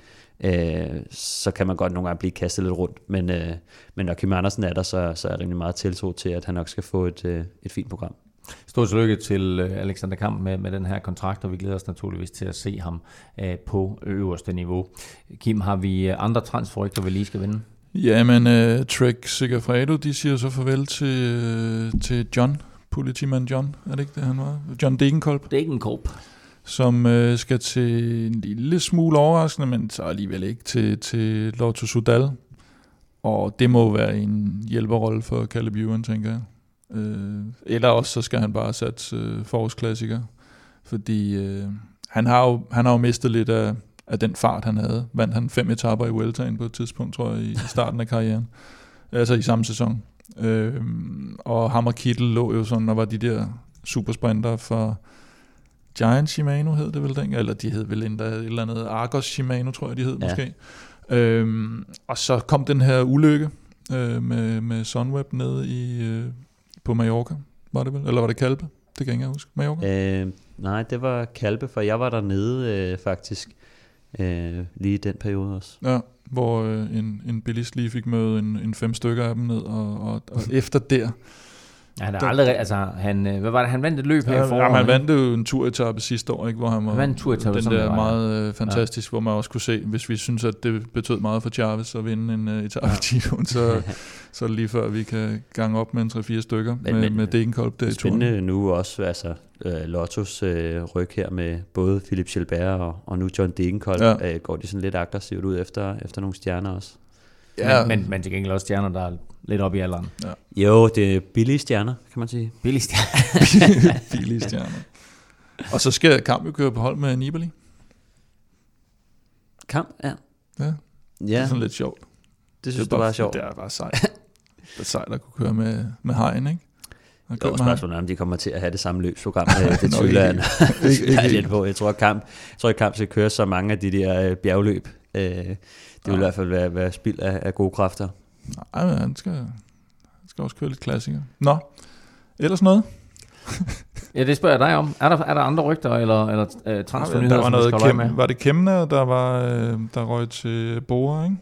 øh, så kan man godt nogle gange blive kastet lidt rundt. Men, øh, men når Kim Andersen er der, så, så er jeg rimelig meget tiltro til, at han nok skal få et, øh, et fint program. Stort tillykke til øh, Alexander Kamp med, med den her kontrakt, og vi glæder os naturligvis til at se ham øh, på øverste niveau. Kim, har vi andre transferrygter, vi lige skal vinde? Jamen, uh, Trek Segafredo, de siger så farvel til, uh, til John, politimand John, er det ikke det, han var? John Degenkolb. Degenkolb. Som uh, skal til en lille smule overraskende, men så alligevel ikke til, til Lotto Sudal. Og det må være en hjælperrolle for Caleb Ewan, tænker jeg. Uh, eller også så skal han bare sætte uh, forårsklassiker. Fordi uh, han, har jo, han har jo mistet lidt af, af den fart, han havde. Vandt han fem etaper i Vueltaen på et tidspunkt, tror jeg, i starten af karrieren. Altså i samme sæson. Øh, og ham og Kittel lå jo sådan, og var de der supersprinter for Giant Shimano hed det vel dengang, eller de hed vel endda et eller andet Argos Shimano, tror jeg de hed ja. måske. Øhm, og så kom den her ulykke øh, med, med Sunweb nede i, øh, på Mallorca, var det vel? Eller var det Kalpe? Det kan jeg ikke huske. Mallorca? Øh, nej, det var Kalpe, for jeg var dernede øh, faktisk øh, lige i den periode også. Ja, hvor øh, en, en bilist lige fik møde en, en fem stykker af dem ned, og, og, og efter der... Ja, han er aldrig, altså, han, øh, hvad var det, han vandt et løb her ja, i foråret? Ja, han vandt jo en turetappe sidste år, ikke, hvor han var han vandt en turetappe, den der meget øh, fantastisk, ja. hvor man også kunne se, hvis vi synes, at det betød meget for Chavez at vinde en uh, etape ja. så, så lige før, vi kan gange op med en 3-4 stykker men, med, men, med Degenkolb der i turen. Spændende nu også, altså Lottos øh, ryg her med både Philip Gilbert og, og nu John Degenkolb, ja. øh, går de sådan lidt aggressivt ud efter, efter nogle stjerner også. Ja. Men, men, men til gengæld også stjerner, der er lidt op i alderen. Ja. Jo, det er billige stjerner, kan man sige. Billige stjerner. billige stjerner. Og så skal Kamp jo køre på hold med Nibali. Kamp, ja. Ja, ja. det er sådan lidt sjovt. Det synes det du var sjovt. Det er bare sejt. det er sejt at kunne køre med, med hegn, ikke? Det var spørgsmålet om de kommer til at have det samme løbsprogram. det tvivler jeg lidt på. Jeg tror, at kamp, jeg tror, at kamp skal køre så mange af de der øh, bjergløb. Øh, det vil ja. i hvert fald være, være spild af, af gode kræfter. Nej, men han skal, han skal også køre lidt klassikere. Nå, ellers noget? ja, det spørger jeg dig om. Er der, er der andre rygter eller, eller uh, transfernyheder, der var noget Kem, med? Var det Kemna, der, var, øh, der røg til Bora, ikke?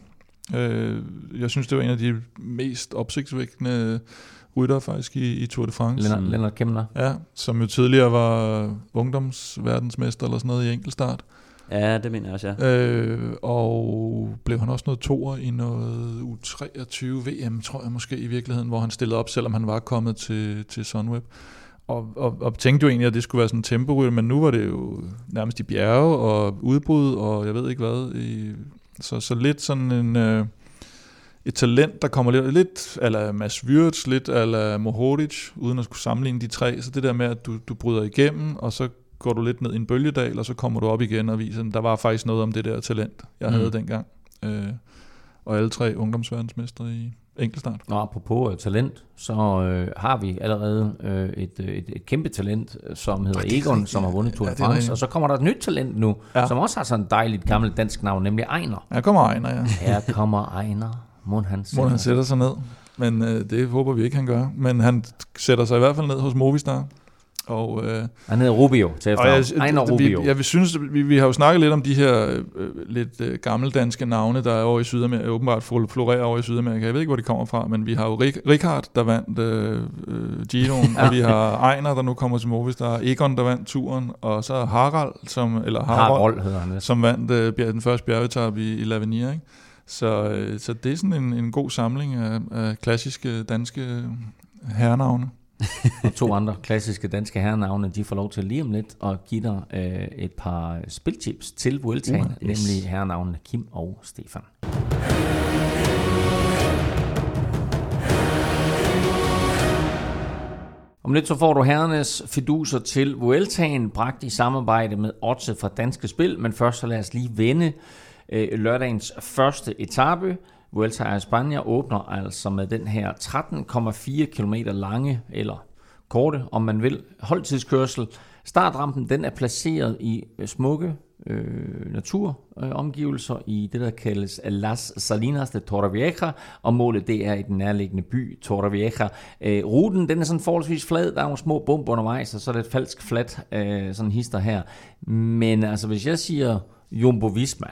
Øh, jeg synes, det var en af de mest opsigtsvækkende rytter faktisk i, i Tour de France. Lennart, Lennart Kemner. Ja, som jo tidligere var ungdomsverdensmester eller sådan noget i enkeltstart. Ja, det mener jeg også, ja. Øh, og blev han også noget toer i noget U23 VM, tror jeg måske i virkeligheden, hvor han stillede op, selvom han var kommet til, til Sunweb. Og, og, og tænkte jo egentlig, at det skulle være sådan en temporyl, men nu var det jo nærmest i bjerge og udbrud, og jeg ved ikke hvad. I, så, så lidt sådan en... Øh, et talent, der kommer lidt, lidt eller Mads Wirtz, lidt eller Mohoric, uden at skulle sammenligne de tre. Så det der med, at du, du bryder igennem, og så går du lidt ned i en bølgedal, og så kommer du op igen og viser, der var faktisk noget om det der talent, jeg mm. havde dengang. Øh, og alle tre ungdomsverdensmestre i enkeltstart. Nå, apropos uh, talent, så øh, har vi allerede øh, et, øh, et, et kæmpe talent, øh, som hedder Egon, rigtig. som har vundet Tour de ja, France, og så kommer der et nyt talent nu, ja. som også har sådan et dejligt gammelt dansk navn, nemlig Ejner. Her kommer Ejner, ja. Her kommer Ejner. Må han, Må han sætter sig ned. Men øh, det håber vi ikke, han gør. Men han sætter sig i hvert fald ned hos Movistar. Og, øh, han hedder Rubio til efternavn. Ejner Rubio. Vi, ja, vi, synes, vi, vi har jo snakket lidt om de her øh, lidt øh, gammeldanske navne, der er over i Sydamerika, åbenbart florerer over i Sydamerika. Jeg ved ikke, hvor de kommer fra, men vi har jo Rik, Richard, der vandt øh, øh, Giroen, ja. og vi har Ejner, der nu kommer til Movistar, Egon, der vandt turen, og så Harald, som, eller Harald, Harald hedder han som vandt øh, den første bjergetab i, i Lavenir, ikke? Så, øh, så det er sådan en, en god samling af, af klassiske danske herrenavne. og to andre klassiske danske herrenavne, de får lov til lige om lidt at give dig øh, et par spiltips til Vueltaen, uh, yes. nemlig herrenavnene Kim og Stefan. Om lidt så får du herrenes fiduser til Vueltaen, bragt i samarbejde med Otse fra Danske Spil, men først så lad os lige vende øh, lørdagens første etape. Vuelta a España åbner altså med den her 13,4 km lange, eller korte, om man vil, holdtidskørsel. Startrampen den er placeret i øh, smukke øh, naturomgivelser øh, i det, der kaldes Las Salinas de Torrevieja, og målet det er i den nærliggende by Torrevieja. Øh, ruten den er sådan forholdsvis flad, der er nogle små bump undervejs, og så er det et falsk flat øh, sådan hister her. Men altså, hvis jeg siger Jumbo Visma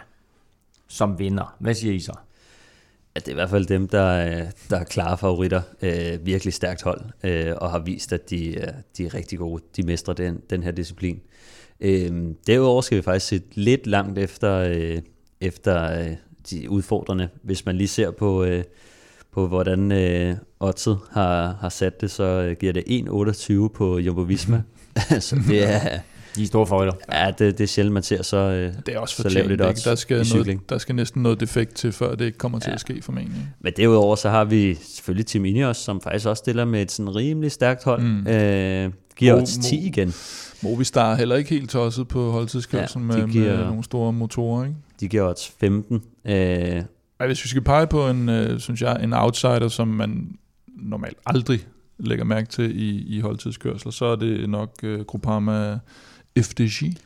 som vinder, hvad siger I så? At det er i hvert fald dem, der, øh, der er klare favoritter. Øh, virkelig stærkt hold, øh, og har vist, at de, øh, de er rigtig gode. De mestrer den, den her disciplin. Øh, derudover skal vi faktisk se lidt langt efter, øh, efter øh, de udfordrende. Hvis man lige ser på, øh, på hvordan øh, Otto har, har sat det, så øh, giver det 1,28 på Jumbo Visma. så det er... De er store favoritter. Ja, det, det er sjældent, man ser så, øh, det er også så lavt lidt Der skal, noget, der skal næsten noget defekt til, før det ikke kommer til ja. at ske formentlig. Men derudover så har vi selvfølgelig Team Ineos, som faktisk også stiller med et sådan rimelig stærkt hold. Mm. Øh, giver os 10 igen. Movistar er heller ikke helt tosset på holdtidskørsel ja, med, giver, med nogle store motorer. Ikke? De giver os 15. Øh, Ej, hvis vi skal pege på en, øh, synes jeg, en outsider, som man normalt aldrig lægger mærke til i, i holdtidskørsel, så er det nok øh, Groupama FDG.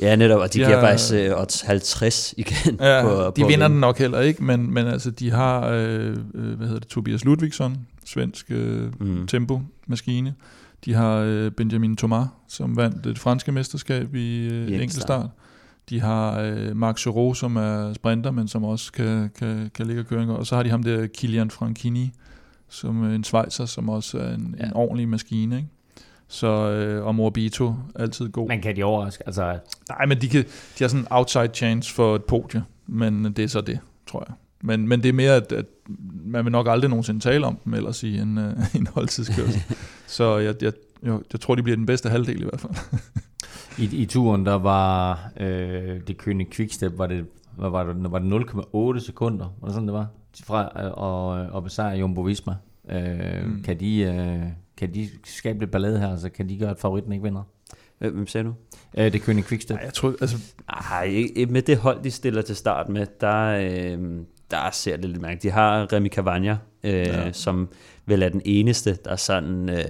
Ja, netop, og de, de giver faktisk øh, odds 50 igen. Ja, på, de på vinder den nok heller ikke, men, men altså, de har, øh, øh, hvad hedder det, Tobias Ludvigsson, svensk øh, mm. tempo-maskine. De har øh, Benjamin Thomas, som vandt det franske mesterskab i øh, enkeltstart. De har øh, Marc Chiro, som er sprinter, men som også kan, kan, kan ligge og køre. Og så har de ham der Kilian Franchini, som en Schweizer, som også er en, ja. en ordentlig maskine. Ikke? Så, øh, og Morbito, altid god. Men kan de overraske? Altså... Nej, men de, kan, de har sådan en outside chance for et podie, men det er så det, tror jeg. Men, men det er mere, at, at man vil nok aldrig nogensinde tale om dem ellers i en, uh, en holdtidskørsel. så jeg, jeg, jeg, jeg tror, de bliver den bedste halvdel i hvert fald. I, I turen, der var øh, det kønne quickstep, var det, var, var det, var det 0,8 sekunder, var det sådan, det var? Fra at, at, at besejre Jumbo Visma. Øh, mm. kan, de, øh, kan de skabe lidt ballade her, altså kan de gøre, at favoritten ikke vinder? Hvem sagde du? Øh, det kønne quickstep. Nej, jeg tror, altså... Ej, med det hold, de stiller til start med, der, øh, der ser det lidt mærkeligt. De har Remy Cavagna, øh, ja. som vel er den eneste, der sådan øh,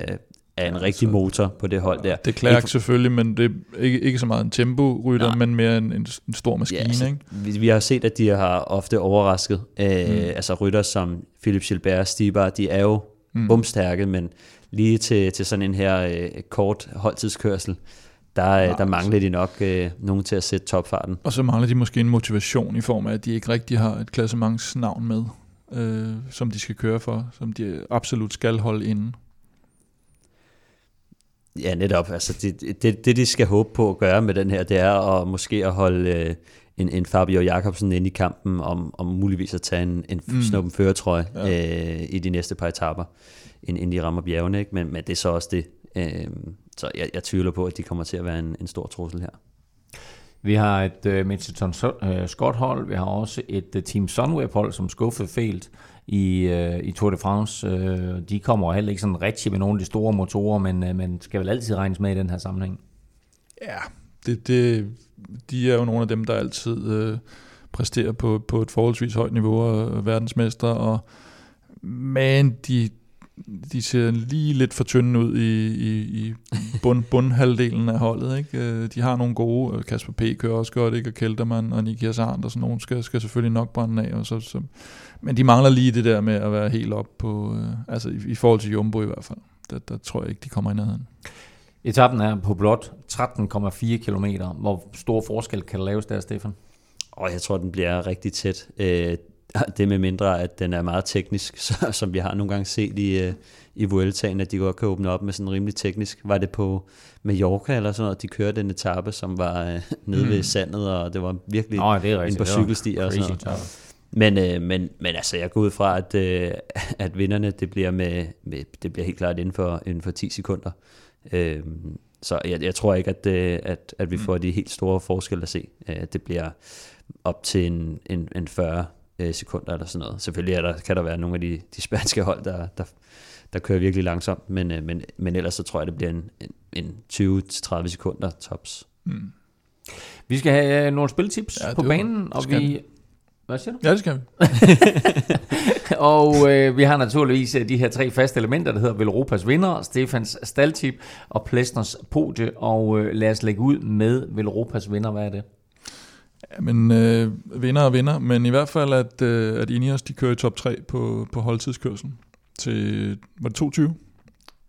er en ja, rigtig motor på det hold der. Det er Clark selvfølgelig, men det er ikke, ikke så meget en tempo-rytter, Nej. men mere en, en, en stor maskine. Ja, altså, ikke? Vi, vi har set, at de har ofte overrasket. Øh, mm. Altså rytter som Philip Gilbert, Stibar, de er jo mm. bumstærke, men lige til, til sådan en her øh, kort holdtidskørsel, der, Nej, der mangler de nok øh, nogen til at sætte topfarten. Og så mangler de måske en motivation i form af, at de ikke rigtig har et klassementsnavn med, øh, som de skal køre for, som de absolut skal holde inde. Ja, netop. Altså det, det, det, de skal håbe på at gøre med den her, det er at måske at holde øh, en, en Fabio Jacobsen ind i kampen om, om muligvis at tage en, en mm. snuppen føretrøje ja. øh, i de næste par etapper, inden de rammer bjergene. Ikke? Men, men det er så også det. Øh, så jeg, jeg tvivler på, at de kommer til at være en, en stor trussel her. Vi har et uh, Mitchelton uh, Scott hold, vi har også et uh, Team Sunweb hold, som skuffede fælt i, uh, i Tour de France. Uh, de kommer heller ikke sådan rigtig med nogle af de store motorer, men uh, man skal vel altid regnes med i den her sammenhæng. Ja, det, det, de er jo nogle af dem, der altid øh, præsterer på, på et forholdsvis højt niveau og verdensmester, og men de, de ser lige lidt for tynde ud i, i, i bund, bundhalvdelen af holdet. Ikke? Øh, de har nogle gode, øh, Kasper P. kører også godt, ikke? og Keltermann og Nikias Arndt og sådan nogen skal, skal selvfølgelig nok brænde af. Og så, så, men de mangler lige det der med at være helt op på, øh, altså i, i forhold til Jumbo i hvert fald. Der, der tror jeg ikke, de kommer i nærheden. Etappen er på blot 13,4 km. Hvor stor forskel kan der laves der, Stefan? Og jeg tror, den bliver rigtig tæt. Det med mindre, at den er meget teknisk, så, som vi har nogle gange set i, øh, i Vueltaen, at de godt kan åbne op med sådan rimelig teknisk. Var det på Mallorca eller sådan noget, de kørte en etape, som var øh, nede mm. ved sandet, og det var virkelig Nå, det er rigtigt. på cykelstier og sådan noget. Men, øh, men, men altså, jeg går ud fra, at, øh, at vinderne, det bliver, med, med, det bliver helt klart inden for, inden for 10 sekunder. Øh, så jeg, jeg tror ikke, at, øh, at, at vi mm. får de helt store forskelle at se. Øh, det bliver op til en, en, en 40 øh, sekunder eller sådan noget. Selvfølgelig er der, kan der være nogle af de, de spanske hold, der, der, der kører virkelig langsomt, men, øh, men, men ellers så tror jeg, det bliver en, en, en 20-30 sekunder tops. Mm. Vi skal have nogle spiltips ja, på banen, og vi... Hvad siger du? Ja, det skal vi. og øh, vi har naturligvis øh, de her tre faste elementer, der hedder Velropas vinder, Stefans staltip og Plesners podie, og øh, lad os lægge ud med Velropas vinder. Hvad er det? Ja, men øh, vinder og vinder, men i hvert fald, at, øh, at Ineos, de kører i top 3 på, på holdtidskørselen til, var det 22?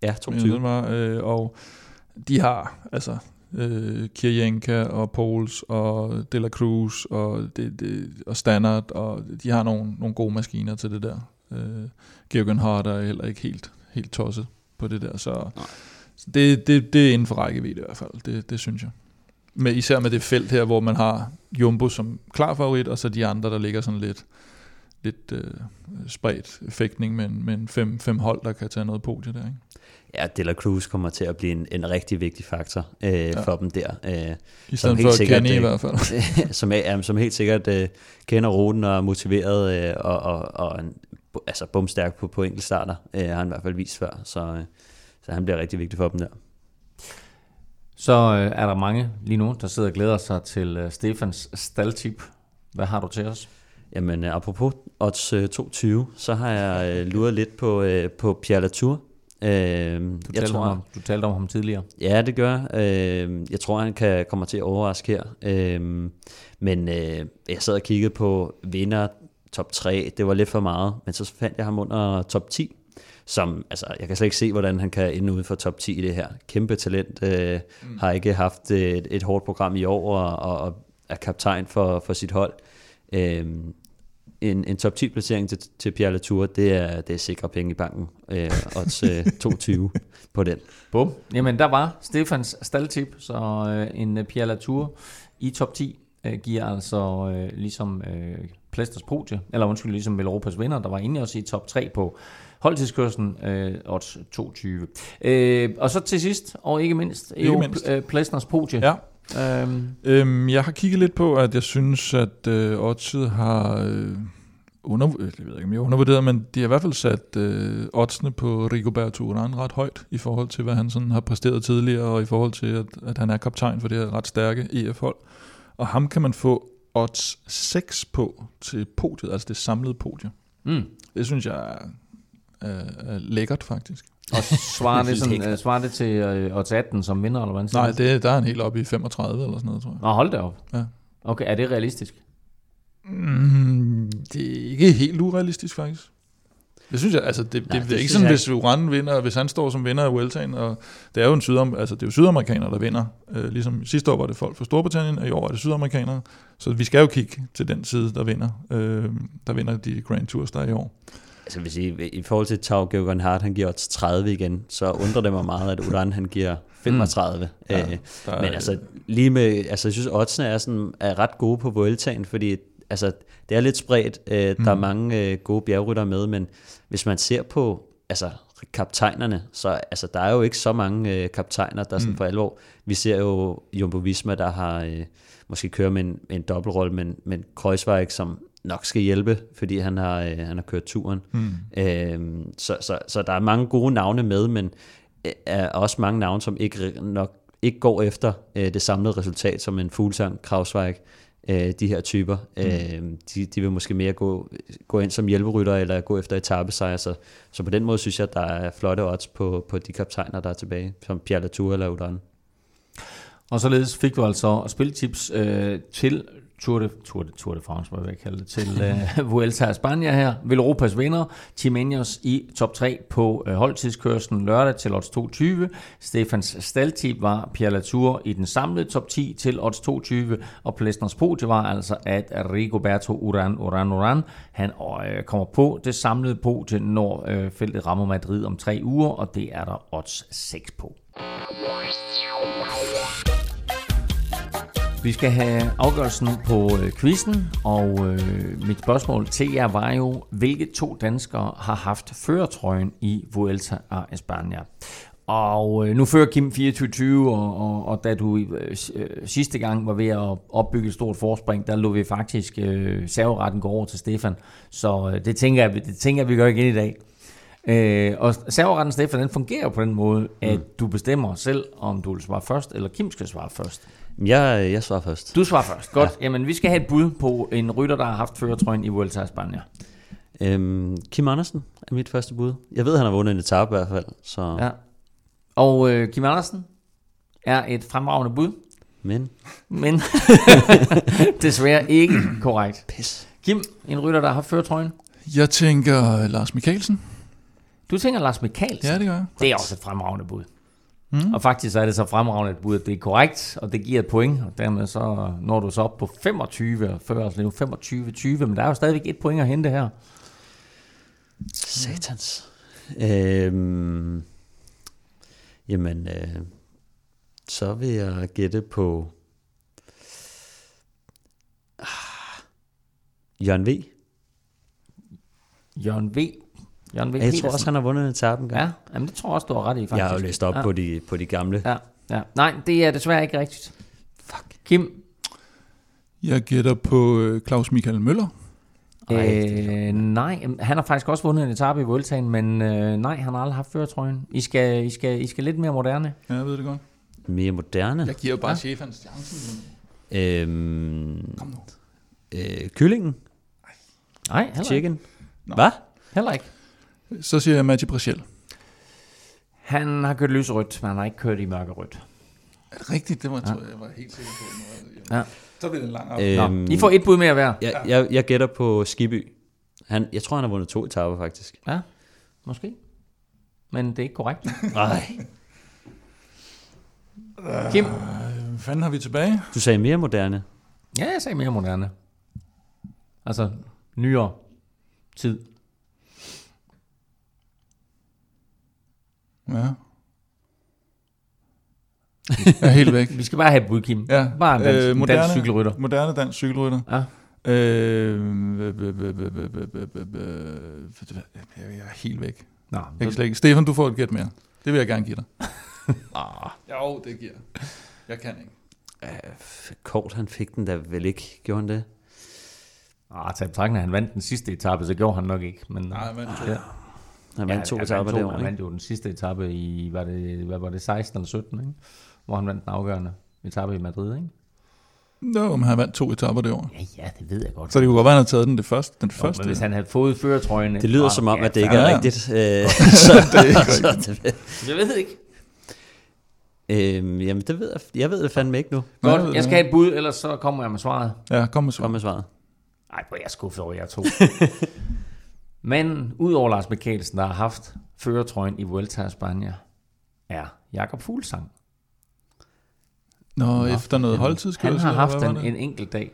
Ja, mener 22. den var, øh, og de har altså øh, Kirjenka og Pols og De La Cruz og, det, det, og Standard, og de har nogle, nogle gode maskiner til det der. Øh, Georgen Harder er heller ikke helt, helt tosset på det der, så, Nej. så det, det, det er inden for rækkevidde i hvert fald, det, det synes jeg. Med, især med det felt her, hvor man har Jumbo som klar favorit, og så de andre, der ligger sådan lidt, lidt øh, spredt fægtning med, en- med en fem, fem hold, der kan tage noget podie der. Ikke? Ja, De La Cruz kommer til at blive en, en rigtig vigtig faktor øh, ja. for dem der. Øh, I Som stedet helt for sikkert, Kenny i øh, hvert fald. som, er, ja, som helt sikkert øh, kender ruten og er motiveret øh, og, og, og en, altså bumstærk på, på enkeltstarter, øh, har han i hvert fald vist før, så, øh, så han bliver rigtig vigtig for dem der. Så øh, er der mange lige nu, der sidder og glæder sig til øh, Stefans staldtip. Hvad har du til os? Jamen, øh, apropos odds øh, 22, så har jeg øh, luret lidt på, øh, på Pierre Latour. Øh, Du, jeg talte tror, om, du talte om ham tidligere. Ja, det gør jeg. øh, Jeg tror, han kan komme til at overraske her. Øh, Men øh, jeg sad og kiggede på vinder top 3. Det var lidt for meget, men så fandt jeg ham under top 10. Som, altså, jeg kan slet ikke se, hvordan han kan ende ude for top 10 i det her. Kæmpe talent. Øh, mm. Har ikke haft et, et hårdt program i år, og, og, og er kaptajn for, for sit hold. Øh, en, en top 10 placering til, til Pierre Latour, det er, det er sikre penge i banken. Øh, odds øh, 22 på den. Bum. Jamen, der var Stefans staldtip, så øh, en øh, Pierre Latour i top 10 øh, giver altså øh, ligesom øh, Plesters podie, eller undskyld, ligesom Europas vinder, der var inde også i top 3 på holdtidskørslen, øh, odds 22. Øh, og så til sidst, og ikke mindst, Ikke jo, mindst. Øh, Plesters podie. Ja. Øhm, Øhm, jeg har kigget lidt på, at jeg synes, at øh, oddset har øh, under, øh, jeg ved ikke, om jeg er undervurderet, men de har i hvert fald sat øh, oddsene på Rigoberto Urán ret højt i forhold til, hvad han sådan har præsteret tidligere, og i forhold til, at, at han er kaptajn for det her ret stærke EF-hold. Og ham kan man få odds 6 på til podiet, altså det samlede podie. mm. Det synes jeg er, er, er lækkert faktisk. Og svarer det, sådan, øh, svarer det til øh, odds 18 som vinder, eller hvordan Nej, det, der er han helt oppe i 35 eller sådan noget, tror jeg. Nå, hold da op. Ja. Okay, er det realistisk? Mm, det er ikke helt urealistisk, faktisk. Det synes jeg, altså det, det, Nej, det, det er ikke sådan, jeg hvis Uran vinder, hvis han står som vinder af Vueltaen, og det er jo en sydam, altså det er jo sydamerikanere, der vinder. Øh, ligesom sidste år var det folk fra Storbritannien, og i år er det sydamerikanere. Så vi skal jo kigge til den side, der vinder, øh, der vinder de Grand Tours, der er i år. Altså hvis I, i forhold til Tau Geoghan Hart, han giver odds 30 igen, så undrer det mig meget, at Udan han giver 35. Mm. Ja, Øh, Der er, men altså lige med, altså jeg synes oddsene er, sådan, er ret gode på Vueltaen, fordi altså, det er lidt spredt, øh, der Mm. er mange øh, gode bjergryttere med, men hvis man ser på altså, kaptajnerne, så altså, der er jo ikke så mange øh, kaptajner, der sådan Mm. for alvor. Vi ser jo Jumbo Visma, der har øh, måske kører med en, en dobbeltrolle, men, men Kreuzweig, som nok skal hjælpe, fordi han har, øh, han har kørt turen. mm, Øhm, så, så, så der er mange gode navne med, men øh, er også mange navne, som ikke nok ikke går efter øh, det samlede resultat, som en Fuglsang, Krausweig, øh, de her typer. Mm. Øh, de, de vil måske mere gå, gå ind som hjælperytter, eller gå efter etappesejr. Så, så på den måde synes jeg, at der er flotte odds på, på de kaptajner, der er tilbage, som Pierre Latour eller Udan. Og således fik du altså spiltips øh, til Tour de, Tour de, Tour de France, må jeg kalde det, til uh, Vuelta a España her. Europas vinder, Team i top 3 på uh, holdtidskørslen lørdag til odds 22. Stefans staldtip var Pierre Latour i den samlede top 10 til odds 22, og Plesners podie var altså, at Rigoberto Uran Uran Uran, han uh, kommer på det samlede podie, når uh, feltet rammer Madrid om tre uger, og det er der odds 6 på. Vi skal have afgørelsen på øh, quizzen, og øh, mit spørgsmål til jer var jo, hvilke to danskere har haft førertrøjen i Vuelta a España? Og øh, nu fører Kim 24 og, og, og da du øh, sidste gang var ved at opbygge et stort forspring, der lå vi faktisk øh, serveretten gå over til Stefan. Så øh, det, tænker jeg, det tænker jeg, vi gør igen i dag. Øh, og serveretten, Stefan, den fungerer på den måde, at Mm. du bestemmer selv, om du vil svare først, eller Kim skal svare først. Jeg, jeg svarer først. Du svarer først. Godt. Ja. Jamen, vi skal have et bud på en rytter, der har haft førertrøjen i Vuelta a España. Øhm, Kim Andersen er mit første bud. Jeg ved, han har vundet en etape i hvert fald. Så. Ja. Og øh, Kim Andersen er et fremragende bud. Men, Men desværre ikke korrekt. pis. Kim, en rytter, der har førtrøjen. Jeg tænker Lars Mikkelsen. Du tænker Lars Mikkelsen. Ja, det gør jeg. Det er også et fremragende bud. Mm. Og faktisk så er det så fremragende et bud, at det er korrekt, og det giver et point, og dermed så når du så op på 25, og før os nu 25-20, men der er jo stadigvæk et point at hente her. Satans. Øhm, jamen, øh, så vil jeg gætte på... Ah, Jørgen V. Jørgen V. Jørgen V. Jeg tror også, han har vundet en etape en gang. Ja, jamen det tror jeg også, du har ret i, faktisk. jeg har jo læst op ja. på, de, på de gamle. Ja, ja. Nej, det er desværre ikke rigtigt. Fuck. Kim, Jeg gætter på øh, Claus Michael Møller. øh, nej, han har faktisk også vundet en etape i Vueltaen, men øh, nej, han har aldrig haft føretrøjen. I skal, I, skal, I skal lidt mere moderne. Ja, jeg ved det godt. Mere moderne. Jeg giver jo bare Ja. ja. chefens chancen. Øhm, Kom nu. øh, kyllingen. Nej, heller ikke. Chicken. Hvad? Heller ikke. Så siger jeg Maggi Brachel. Han har kørt lyserødt, men han har ikke kørt i mørkerødt. Er det rigtigt? Det var, Ja. jeg var helt sikker på. Ja. Så bliver det en lang aften. Nå, I får et bud mere hver. Jeg, jeg, jeg gætter på Skiby. Han, jeg tror, han har vundet to etaper, faktisk. Ja, måske. Men det er ikke korrekt. Nej. Kim? Hvad fanden har vi tilbage? Du sagde mere moderne. Ja, jeg sagde mere moderne. Altså, nyere tid. Ja. Jeg er helt væk. Vi skal bare have Budkim. Ja. Bare en dansk, øh, moderne, dansk cykelrytter. Moderne dansk cykelrytter. Ja. Øh, jeg er helt væk. Nå, jeg kan slet ikke. Stefan, du får et gæt mere. Det vil jeg gerne give dig. ah. Jo, det giver jeg. kan ikke. Kort, han fik den da vel ikke. Gjorde han det? Ah, til betragtning, han vandt den sidste etape, så gjorde han nok ikke. Men, Nej, han vandt ah, to. Ja han etaper to. det år, Han vandt jo den sidste etape i, var det, hvad var det, 16 eller 17, ikke? Hvor han vandt den afgørende etape i Madrid, ikke? Nå, men han vandt to etapper det år. Ja, ja, det ved jeg godt. Så det kunne godt være, at han havde taget den, det første, den Nå, første. men hvis han havde fået føretrøjen... Det lyder som om, ja, at det ikke ja, er ja. rigtigt. Øh, så, Det er ikke så det, Jeg ved det ikke. øhm, jamen, det ved jeg, jeg ved det fandme ikke nu. Jeg Godt, det jeg skal have et bud, ellers så kommer jeg med svaret. Ja, kom med Kom så. med svaret. Ej, hvor er jeg skuffet over jer to. Men udover Lars Mikkelsen, der har haft føretrøjen i Vuelta a España, er Jakob Fuglsang. Nå, Nå, efter noget holdtidskørsel. Han har haft en, en enkelt dag.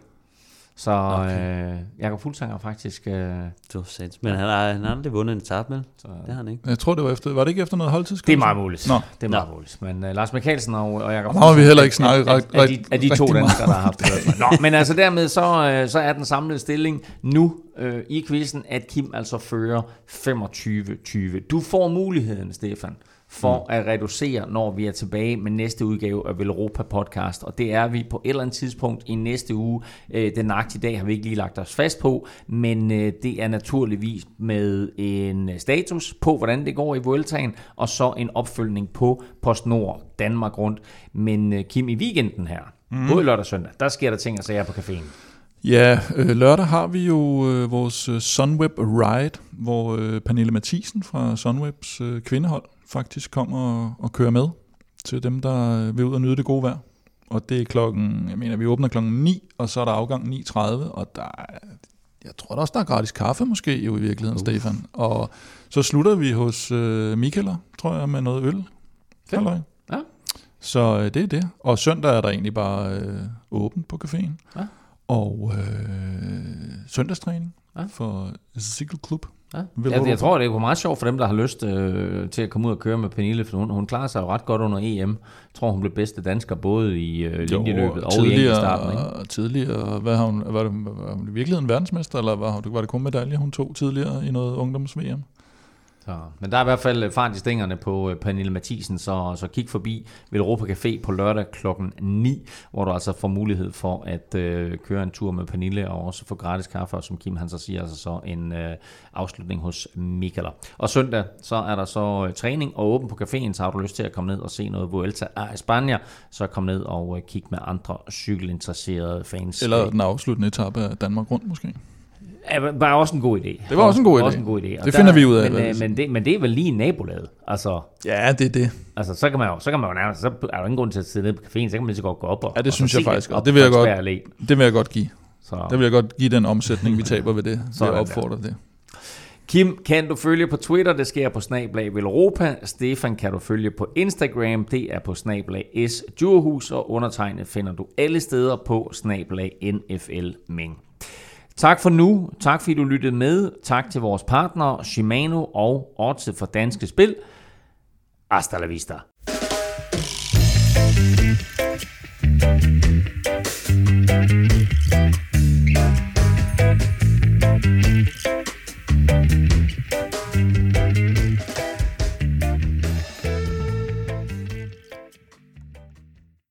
Så Okay. øh, Jakob Fuglsang har faktisk... Øh, Du sagde Men han har, han har aldrig vundet en etape, vel? så, Det har han ikke. Jeg tror, det var efter... Var det ikke efter noget det holdtidskørsel? er meget muligt. Nå. Det er meget muligt. Men øh, Lars Mikkelsen og, og Jakob Ham har vi heller ikke snakket er, ret- er, er, de, er de to danskere, der har haft det. Nå, men altså dermed så, øh, så er den samlede stilling nu øh, i quizzen, at Kim altså fører 25-20. Du får muligheden, Stefan, for mm. at reducere, når vi er tilbage med næste udgave af Velropa Podcast. Og det er vi på et eller andet tidspunkt i næste uge. Øh, den nøjagtige dag har vi ikke lige lagt os fast på, men øh, det er naturligvis med en status på, hvordan det går i Vueltaen, og så en opfølgning på PostNord Danmark rundt. Men øh, Kim, i weekenden her, mm. både lørdag og søndag, der sker der ting og sager på caféen. Ja, øh, lørdag har vi jo øh, vores Sunweb Ride, hvor øh, Pernille Mathisen fra Sunwebs øh, kvindehold faktisk kommer og, og kører med til dem, der vil ud og nyde det gode vejr. Og det er klokken, jeg mener, vi åbner klokken 9, og så er der afgang 9.30, og der er, jeg tror da også, der er gratis kaffe måske jo i virkeligheden, uh. Stefan. Og så slutter vi hos øh, Michaeler, tror jeg, med noget øl. Halløj. Ja. Så øh, det er det. Og søndag er der egentlig bare øh, åbent på caféen. Ja. Og øh, søndagstræning ja. for Cycle Club. Ja. Vil Jeg, jeg tror, det er meget sjovt for dem, der har lyst øh, til at komme ud og køre med Pernille, for hun, hun klarer sig jo ret godt under EM. Jeg tror, hun blev bedste dansker både i øh, linjeløbet og i enkeltstarten. Ikke? Tidligere, tidligere hvad har hun, var, det, var hun i virkeligheden verdensmester, eller var, det- var det kun medalje, hun tog tidligere i noget ungdoms-VM? Så, men der er i hvert fald fart i stængerne på øh, Pernille Mathisen, så, så kig forbi Velropa Café på lørdag klokken 9, hvor du altså får mulighed for at øh, køre en tur med Pernille og også få gratis kaffe, og som Kim han så siger, altså så en øh, afslutning hos Mikkeler. Og søndag, så er der så øh, træning og åben på caféen, så har du lyst til at komme ned og se noget Vuelta a España, så kom ned og øh, kig med andre cykelinteresserede fans. Eller den afsluttende etape af Danmark rundt måske? Var også en god idé. Det var også en god idé. Også en god idé. Og Det finder vi ud af, Men, øh, det men, det, men det er vel lige en nabolaget. Altså, Ja, det er det. altså så kan man jo, så kan man jo nærmest, så er der ingen grund til at sidde nede på caféen, så kan man lige så godt gå op og Ja, det og synes så jeg faktisk op Det vil jeg godt. Det vil jeg godt give. Så. Det vil jeg godt give den omsætning, vi taber ved det. Ved Sådan at der. opfordre det. Kim kan du følge på Twitter, det sker på snablag Europa. Stefan kan du følge på Instagram, det er på snablag S Djurhus, og undertegnet finder du alle steder på snablag NFL Ming. Tak for nu. Tak fordi du lyttede med. Tak til vores partner Shimano og Otze for Danske Spil. Hasta la vista. thank you